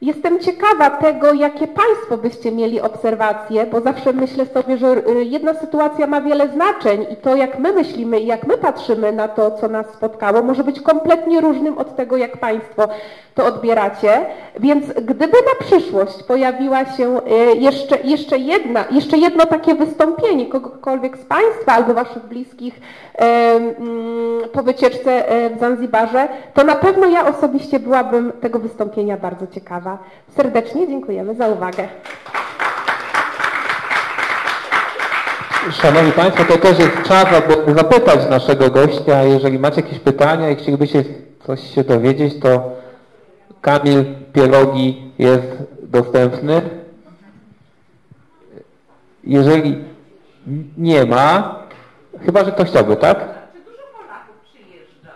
Em, Jestem ciekawa tego, jakie Państwo byście mieli obserwacje, bo zawsze myślę sobie, że y, jedna sytuacja ma wiele znaczeń i to, jak my myślimy i jak my patrzymy na to, co nas spotkało, może być kompletnie różnym od tego, jak Państwo to odbieracie. Więc gdyby na przyszłość pojawiła się y, jeszcze, jeszcze, jedna, jeszcze jedno takie wystąpienie kogokolwiek z Państwa albo Waszych bliskich mm, po wycieczce e, w Zanzibarze, to na pewno ja osobiście byłabym tego wystąpienia bardzo ciekawa. Serdecznie dziękujemy za uwagę. Szanowni Państwo, to też jest czas, aby zapytać naszego gościa. Jeżeli macie jakieś pytania i chcielibyście coś się dowiedzieć, to Kamil Pierogi jest dostępny. Jeżeli nie ma, chyba, że ktoś chciałby, tak? Czy dużo Polaków przyjeżdża?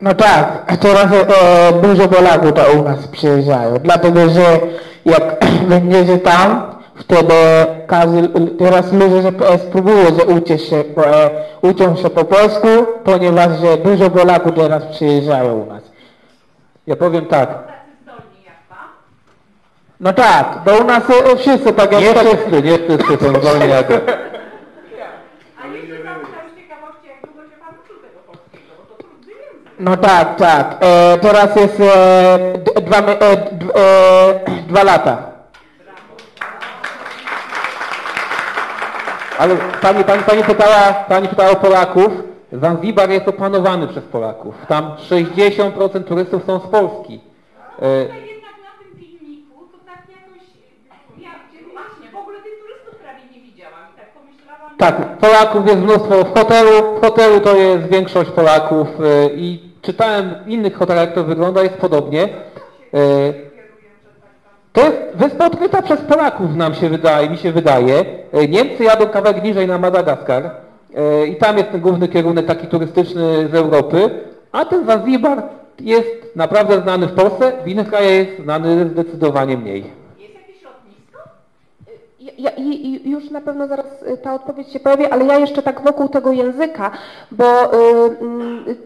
No tak, teraz e, dużo Polaków to u nas przyjeżdżają, dlatego że jak będziecie tam, wtedy każdy, teraz ludzie że, spróbują, że uczyć się, po- e, uczą się po polsku, ponieważ że dużo Polaków teraz przyjeżdżają u nas. Ja powiem tak. No tak, bo u nas e, wszyscy tak jak Nie tak, wszyscy, nie wszyscy są zdolni jak... A jeszcze zapytam z ciekawości, jak długo się pan uczył tego polskiego, bo to trudny język. No tak, tak, e, teraz jest e, dwa, e, e, dwa lata. Ale pani, pani, pani, pytała, pani pytała o Polaków. Zanzibar jest opanowany przez Polaków. Tam 60% turystów są z Polski. E, to tak tak Tak, Polaków jest mnóstwo w hotelu. W hotelu to jest większość Polaków e, i czytałem w innych hotelach, to wygląda, jest podobnie. E, To jest wyspa odkryta przez Polaków, nam się wydaje, mi się wydaje. E, Niemcy jadą kawałek niżej na Madagaskar e, i tam jest ten główny kierunek taki turystyczny z Europy, a ten Zanzibar jest naprawdę znany w Polsce, w innych krajach jest znany zdecydowanie mniej. Ja, i, już na pewno zaraz y, ta odpowiedź się pojawi, ale ja jeszcze tak wokół tego języka, bo y,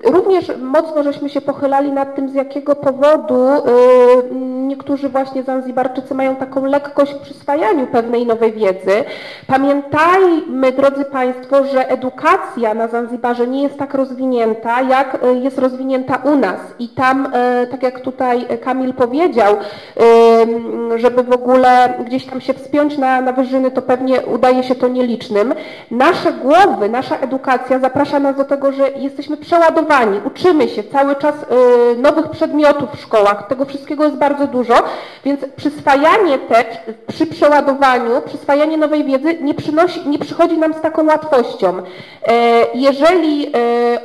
y, również mocno żeśmy się pochylali nad tym, z jakiego powodu y, niektórzy właśnie Zanzibarczycy mają taką lekkość w przyswajaniu pewnej nowej wiedzy. Pamiętajmy, drodzy Państwo, że edukacja na Zanzibarze nie jest tak rozwinięta, jak y, jest rozwinięta u nas. I tam, y, tak jak tutaj Kamil powiedział, żeby w ogóle gdzieś tam się wspiąć na, na wyżyny, to pewnie udaje się to nielicznym. Nasze głowy, nasza edukacja zaprasza nas do tego, że jesteśmy przeładowani, uczymy się cały czas y, nowych przedmiotów w szkołach, tego wszystkiego jest bardzo dużo, więc przyswajanie też przy przeładowaniu, przyswajanie nowej wiedzy nie, przynosi, nie przychodzi nam z taką łatwością. E, Jeżeli e,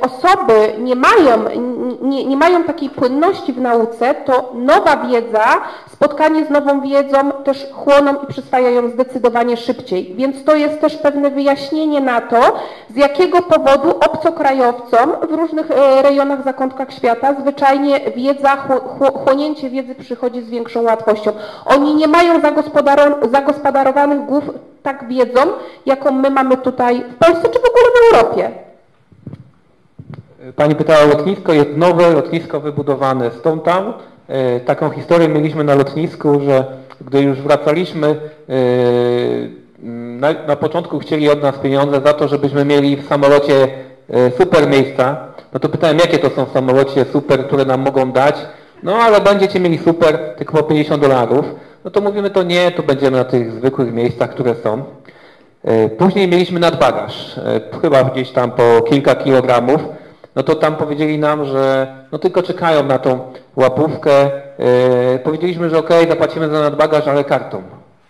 osoby nie mają, nie, nie mają takiej płynności w nauce, to nowa wiedza, spotkanie z nową wiedzą też chłoną i przyswajają zdecydowanie zdecydowanie szybciej. Więc to jest też pewne wyjaśnienie na to, z jakiego powodu obcokrajowcom w różnych e, rejonach, zakątkach świata zwyczajnie wiedza, chło- chło- chłonięcie wiedzy przychodzi z większą łatwością. Oni nie mają zagospodaro- zagospodarowanych głów tak wiedzą, jaką my mamy tutaj w Polsce czy w ogóle w Europie. Pani pytała o lotnisko, jest nowe lotnisko wybudowane Stone Town. E, Taką historię mieliśmy na lotnisku, że gdy już wracaliśmy, e, na, na początku chcieli od nas pieniądze za to, żebyśmy mieli w samolocie e, super miejsca. No to pytałem, jakie to są w samolocie super, które nam mogą dać. No ale będziecie mieli super, tylko po 50 dolarów. No to mówimy, to nie, to będziemy na tych zwykłych miejscach, które są. E, Później mieliśmy nadbagaż, chyba gdzieś tam po kilka kilogramów. No to tam powiedzieli nam, że no tylko czekają na tą łapówkę. E, Powiedzieliśmy, że okej, zapłacimy za nadbagaż, ale kartą.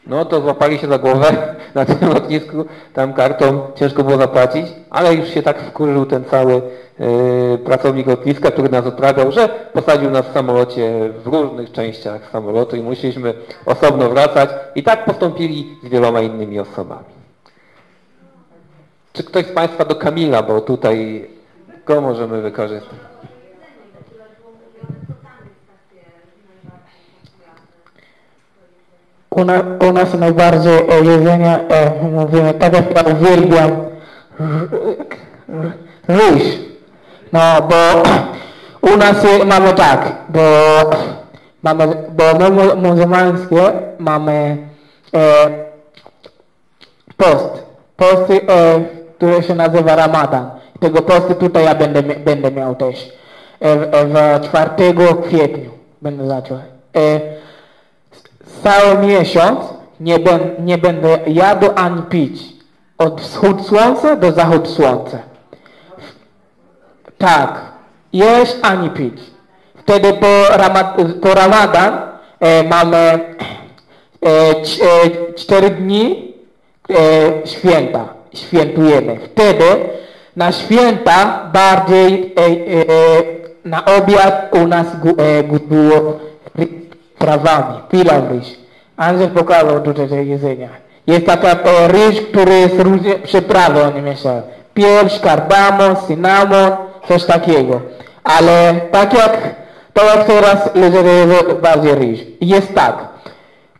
No to złapali się za głowę na tym lotnisku, tam kartą ciężko było zapłacić, ale już się tak wkurzył ten cały e, pracownik lotniska, który nas odprawiał, że posadził nas w samolocie w różnych częściach samolotu i musieliśmy osobno wracać i tak postąpili z wieloma innymi osobami. Czy ktoś z Państwa do Kamila, bo tutaj go możemy wykorzystać. U, na, u nas najbardziej e, mówimy, tak jak ja uwielbiam ryż. No, bo u nas mamy tak, bo mamy, bo my mu- muzułmańskie mamy e, post. Post, e, który się nazywa Ramadan. Tego postu tutaj ja będę, będę miał też. W, e, w 4 kwietniu będę zaczął. E, cały miesiąc nie, ben, nie będę jadł ani pić. Od wschód słońca do zachód słońca. Tak, jeść ani pić. Wtedy po, Ramad, po Ramadan e, mamy e, c, e, cztery dni e, święta. Świętujemy. Wtedy na święta bardziej e, e, na obiad u nas e, było trawami, pilaw ryż. Andrzej pokazał tutaj te jedzenia. Jest taka e, ryż, który jest różne przyprawy oni mieszają. Pieprz, kardamon, cynamon, coś takiego. Ale tak jak, tak jak teraz jedzą bardziej ryż. Jest tak.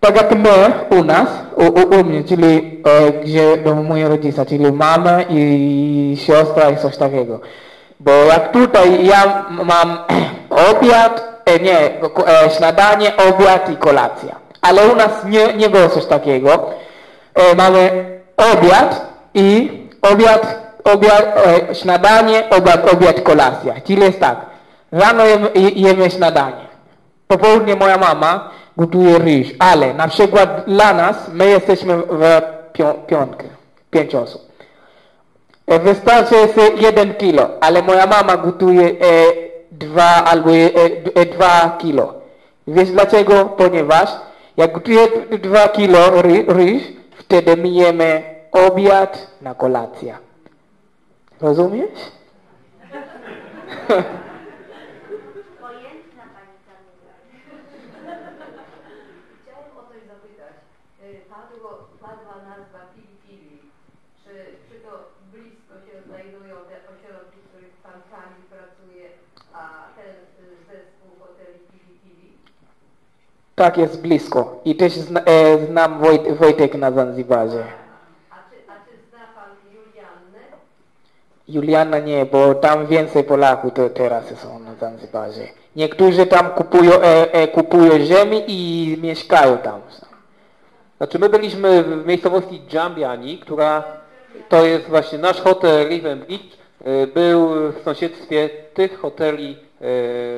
Tak jak my u nas, u, u, mnie, czyli e, gdzie do moi rodzice, czyli mama i siostra i coś takiego. Bo jak tutaj ja mam obiad, e, nie, e, śniadanie, obiad i kolacja. Ale u nas nie, nie było coś takiego. E, mamy obiad i obiad, obiad e, śniadanie, obiad, obiad, kolacja. Czyli jest tak, rano jemy, jemy śniadanie. Po południe moja mama gotuje ryż, ale na przykład dla nas, my jesteśmy w pią, piątkę, pięć osób. E, Wystarczy jeden kilo, ale moja mama gotuje e, dwa albo e, dwa kilo. Wiesz dlaczego? Ponieważ jak gotuje dwa kilo ry, ryż, wtedy my jemy obiad na kolację. Rozumiesz? Pojętna Pani Kamila. Chciałam o coś zapytać. Y, Padło, padła nazwa Pili Pili. Czy, czy to blisko się znajdują te ośrodki, w których Pan Kamil pracuje, a ten y, zespół hoteli Pili Pili? Tak jest blisko. I też zna, e, znam Wojt, Wojtek na Zanzibarze. A czy, a czy zna Pan Juliannę? Juliana nie, bo tam więcej Polaków to teraz są na Zanzibarze. Niektórzy tam kupują, e, e, kupują ziemi i mieszkają tam. Znaczy my byliśmy w miejscowości Dżambiani, która to jest właśnie nasz hotel Riven Beach, y, był w sąsiedztwie tych hoteli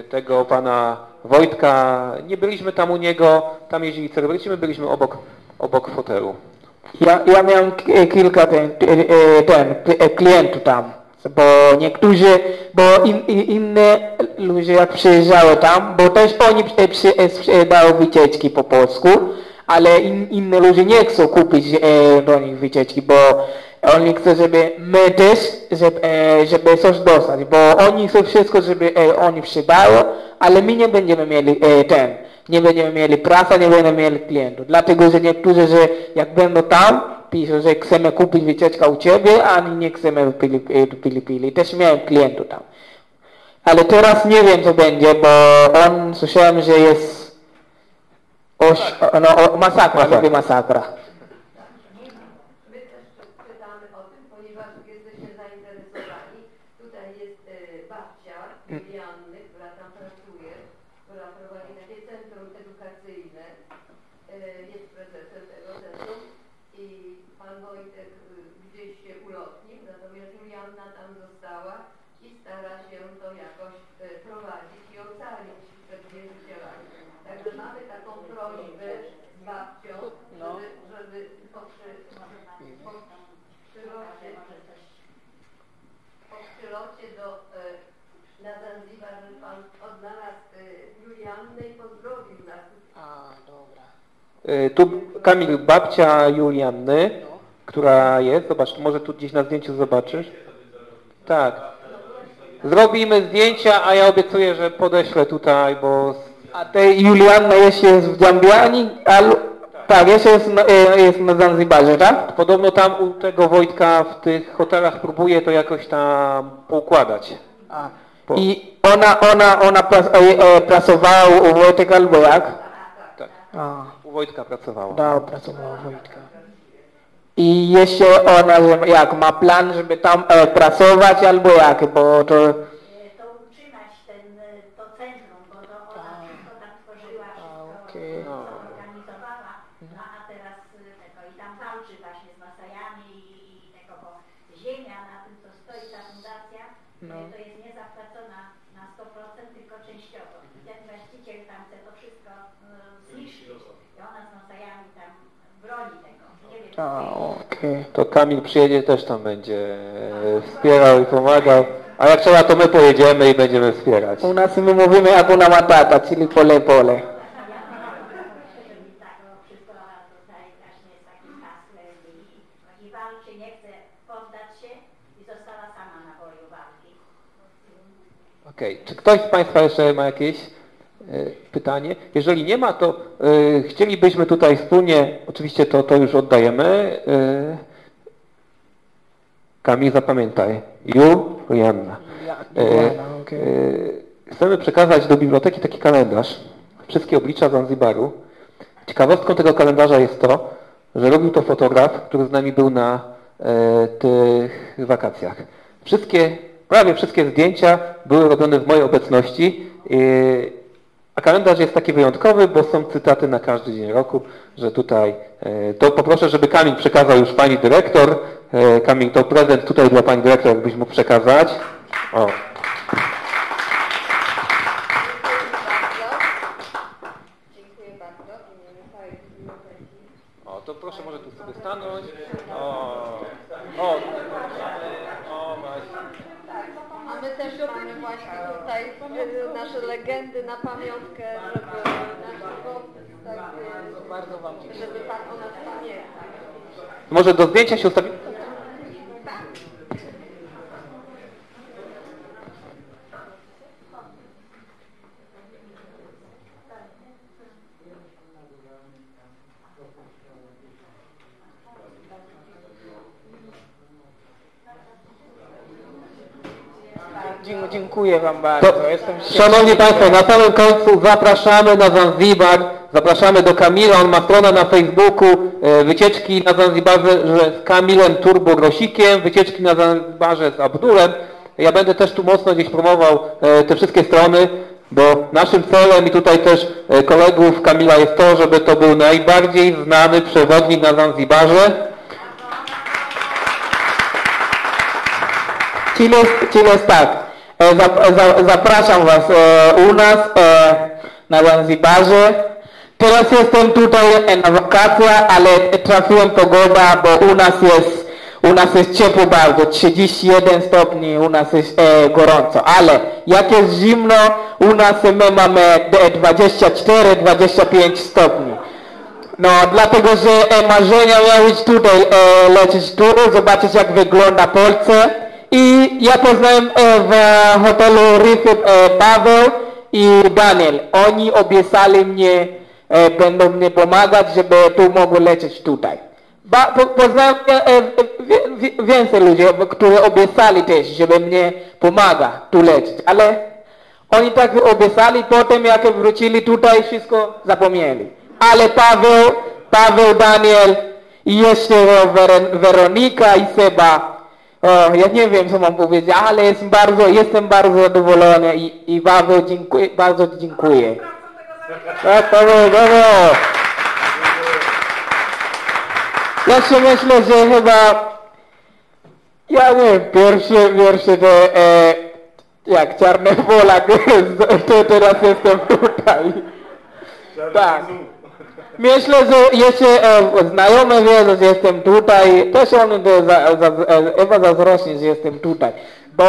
tego pana Wojtka. Nie byliśmy tam u niego, tam jeździli celebryci, my byliśmy obok, obok hotelu. Ja, ja miałem kilka ten, e, e, ten, klientów tam, bo niektórzy, bo in, in, inne ludzie jak przyjeżdżały tam, bo też oni sprzedają wycieczki po polsku, ale in, inne ludzie nie chcą kupić do nich wycieczki, bo oni chcą, żeby my też, żeby, e, żeby coś dostać, bo oni chcą wszystko, żeby e, oni sprzedają, ale my nie będziemy mieli e, ten, nie będziemy mieli prasa, nie będziemy mieli klientów. Dlatego, że niektórzy, że jak będą tam, piszą, że chcemy kupić wycieczkę u Ciebie, a nie chcemy pili, e, pili, pili. Też miałem klientów tam. Ale teraz nie wiem, co będzie, bo on, słyszałem, że jest oś, no, masakra, Masakra. masakra. My też czytamy o tym, ponieważ jesteśmy zainteresowani. Tutaj jest e, babcia Julianny, która tam pracuje, która prowadzi takie centrum edukacyjne. E, jest prezesem tego centrum i pan Wojtek e, gdzieś się ulotnił, natomiast Julianna tam została i stara się to jakoś e, prowadzić i ocalić przed wierzycielami. Także mamy taką prośbę z babcią, No. żeby, żeby po, przy, po przylocie, po przylocie do, e, na Zanzibar, że pan odnalazł e, Juliannę i pozdrowił nas. A, dobra. Y, Tu Kamil, babcia Julianny, która jest, zobacz, może tu gdzieś na zdjęciu zobaczysz. Tak. Zrobimy zdjęcia, a ja obiecuję, że podeślę tutaj, bo A te Julianna jeszcze jest w Jambiani? Al, tak, jeszcze jest na, e, jest na Zanzibarze, tak? podobno tam u tego Wojtka w tych hotelach próbuje to jakoś tam poukładać. A. Po- I ona, ona, ona pras, e, e, pracowała u Wojtek albo jak? Tak. A, Wojtka pracowała. da, pracowała u Wojtka. I jeszcze ona, jak ma plan, żeby tam e, pracować albo jak, bo to... e, to utrzymać ten, e, to centrum, bo to ona wszystko tam tworzyła, wszystko okej. wszystko organizowała, no a teraz e, tego i tam walczy właśnie z Masajami i, i tego, bo ziemia na tym, co stoi ta fundacja, No. e, to jest niezapłacona na 100%, tylko częściowo. I ten właściciel tam chce to wszystko e, zniszczyć i ona z Masajami tam broni tego. Nie wiem, A, okej. To Kamil przyjedzie, też tam będzie e, wspierał i pomagał. A jak trzeba, to my pojedziemy i będziemy wspierać. U nas my mówimy Hakuna Matata, czyli pole pole. Na. Okej, czy ktoś z Państwa jeszcze ma jakieś pytanie? Jeżeli nie ma, to e, chcielibyśmy tutaj wspólnie, oczywiście to, to już oddajemy. E, Kamil, zapamiętaj. E, Juliana, e, chcemy przekazać do biblioteki taki kalendarz. Wszystkie oblicza Zanzibaru. Ciekawostką tego kalendarza jest to, że robił to fotograf, który z nami był na e, tych wakacjach. Wszystkie, prawie wszystkie zdjęcia były robione w mojej obecności, e, a kalendarz jest taki wyjątkowy, bo są cytaty na każdy dzień roku, że tutaj, e, to poproszę, żeby Kamil przekazał już Pani Dyrektor. E, Kamil, to prezent tutaj dla Pani Dyrektor, jakbyś mógł przekazać. O. Dziękuję bardzo. W imieniu całej biblioteki. O, to proszę może tu sobie stanąć. O, o, o, właśnie. A my też mamy właśnie tutaj y, na pamiątkę, żeby nasz tak, Bardzo Wam dziękuję. żeby Pan o nas pamiętał. Może do zdjęcia się ustawi... Dziękuję Wam bardzo. To, szanowni Państwo, na samym końcu zapraszamy na Zanzibar, zapraszamy do Kamila, on ma stronę na Facebooku, e, wycieczki na Zanzibarze z Kamilem Turbo Grosikiem, wycieczki na Zanzibarze z Abdulem. Ja będę też tu mocno gdzieś promował e, te wszystkie strony, bo naszym celem i tutaj też e, kolegów Kamila jest to, żeby to był najbardziej znany przewodnik na Zanzibarze. Jest, czyli jest tak, zapraszam Was e, u nas e, na Zanzibarze. Teraz jestem tutaj na wakacjach, ale trafiłem pogoda, bo u nas jest u nas jest ciepło bardzo, 31 stopni, u nas jest e, gorąco, ale jak jest zimno, u nas my mamy e, 24-25 stopni. No, dlatego, że e, marzenia miały być tutaj e, lecieć tu, zobaczyć jak wygląda Polsce. I ja poznałem e, w hotelu Reef e, Paweł i Daniel. Oni obiecali mnie, e, będą mnie pomagać, żeby tu mogło lecieć tutaj. Ba, po, poznałem więcej ludzi, którzy obiecali też, żeby mnie pomaga tu lecieć, ale oni tak obiecali, potem jak wrócili tutaj, wszystko zapomnieli. Ale Paweł, Paweł, Daniel i jeszcze Wer- Weronika i Seba, o, ja nie wiem co mam powiedzieć, ale jestem bardzo, jestem bardzo zadowolony i, i Paweł dziękuję, bardzo dziękuję. Tak, Paweł, brawo! Ja się myślę, że chyba ja nie wiem, pierwszy, pierwszy to e, jak czarny Polak, to teraz jestem tutaj. Tak. Myślę, że jeszcze znajomy wiedzą, że jestem tutaj. Też on e, Ewa zazdrośnie, że jestem tutaj. Bo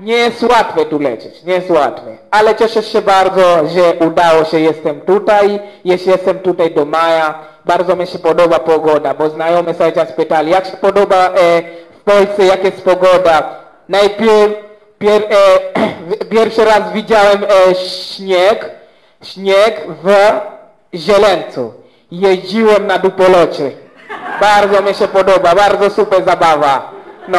nie jest łatwe tu lecieć, nie jest łatwe. Ale cieszę się bardzo, że udało się, jestem tutaj. Jeśli jestem tutaj do maja, bardzo mi się podoba pogoda, bo znajomi cały czas pytali, jak się podoba e, w Polsce, jak jest pogoda. Najpierw pier, e, pierwszy raz widziałem e, śnieg, śnieg w Zieleńcu. Jeździłem na dupolocie. Bardzo mi się podoba, bardzo super zabawa. No,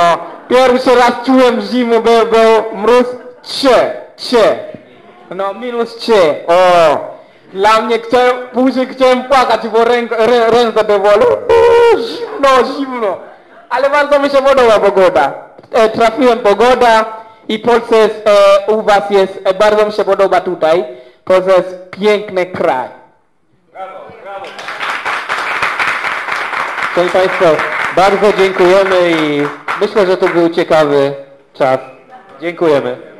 pierwszy raz czułem zimę, był, był mróz 3, 3. No, minus 3. O, dla mnie chciałem, później chciałem płakać, bo rę, ręce było uuu, zimno, zimno. Ale bardzo mi się podoba pogoda. E, trafiłem pogoda i jest, e, u was jest, e, bardzo mi się podoba tutaj. Jest piękny kraj. Szanowni Państwo, bardzo dziękujemy i myślę, że to był ciekawy czas. Dziękujemy.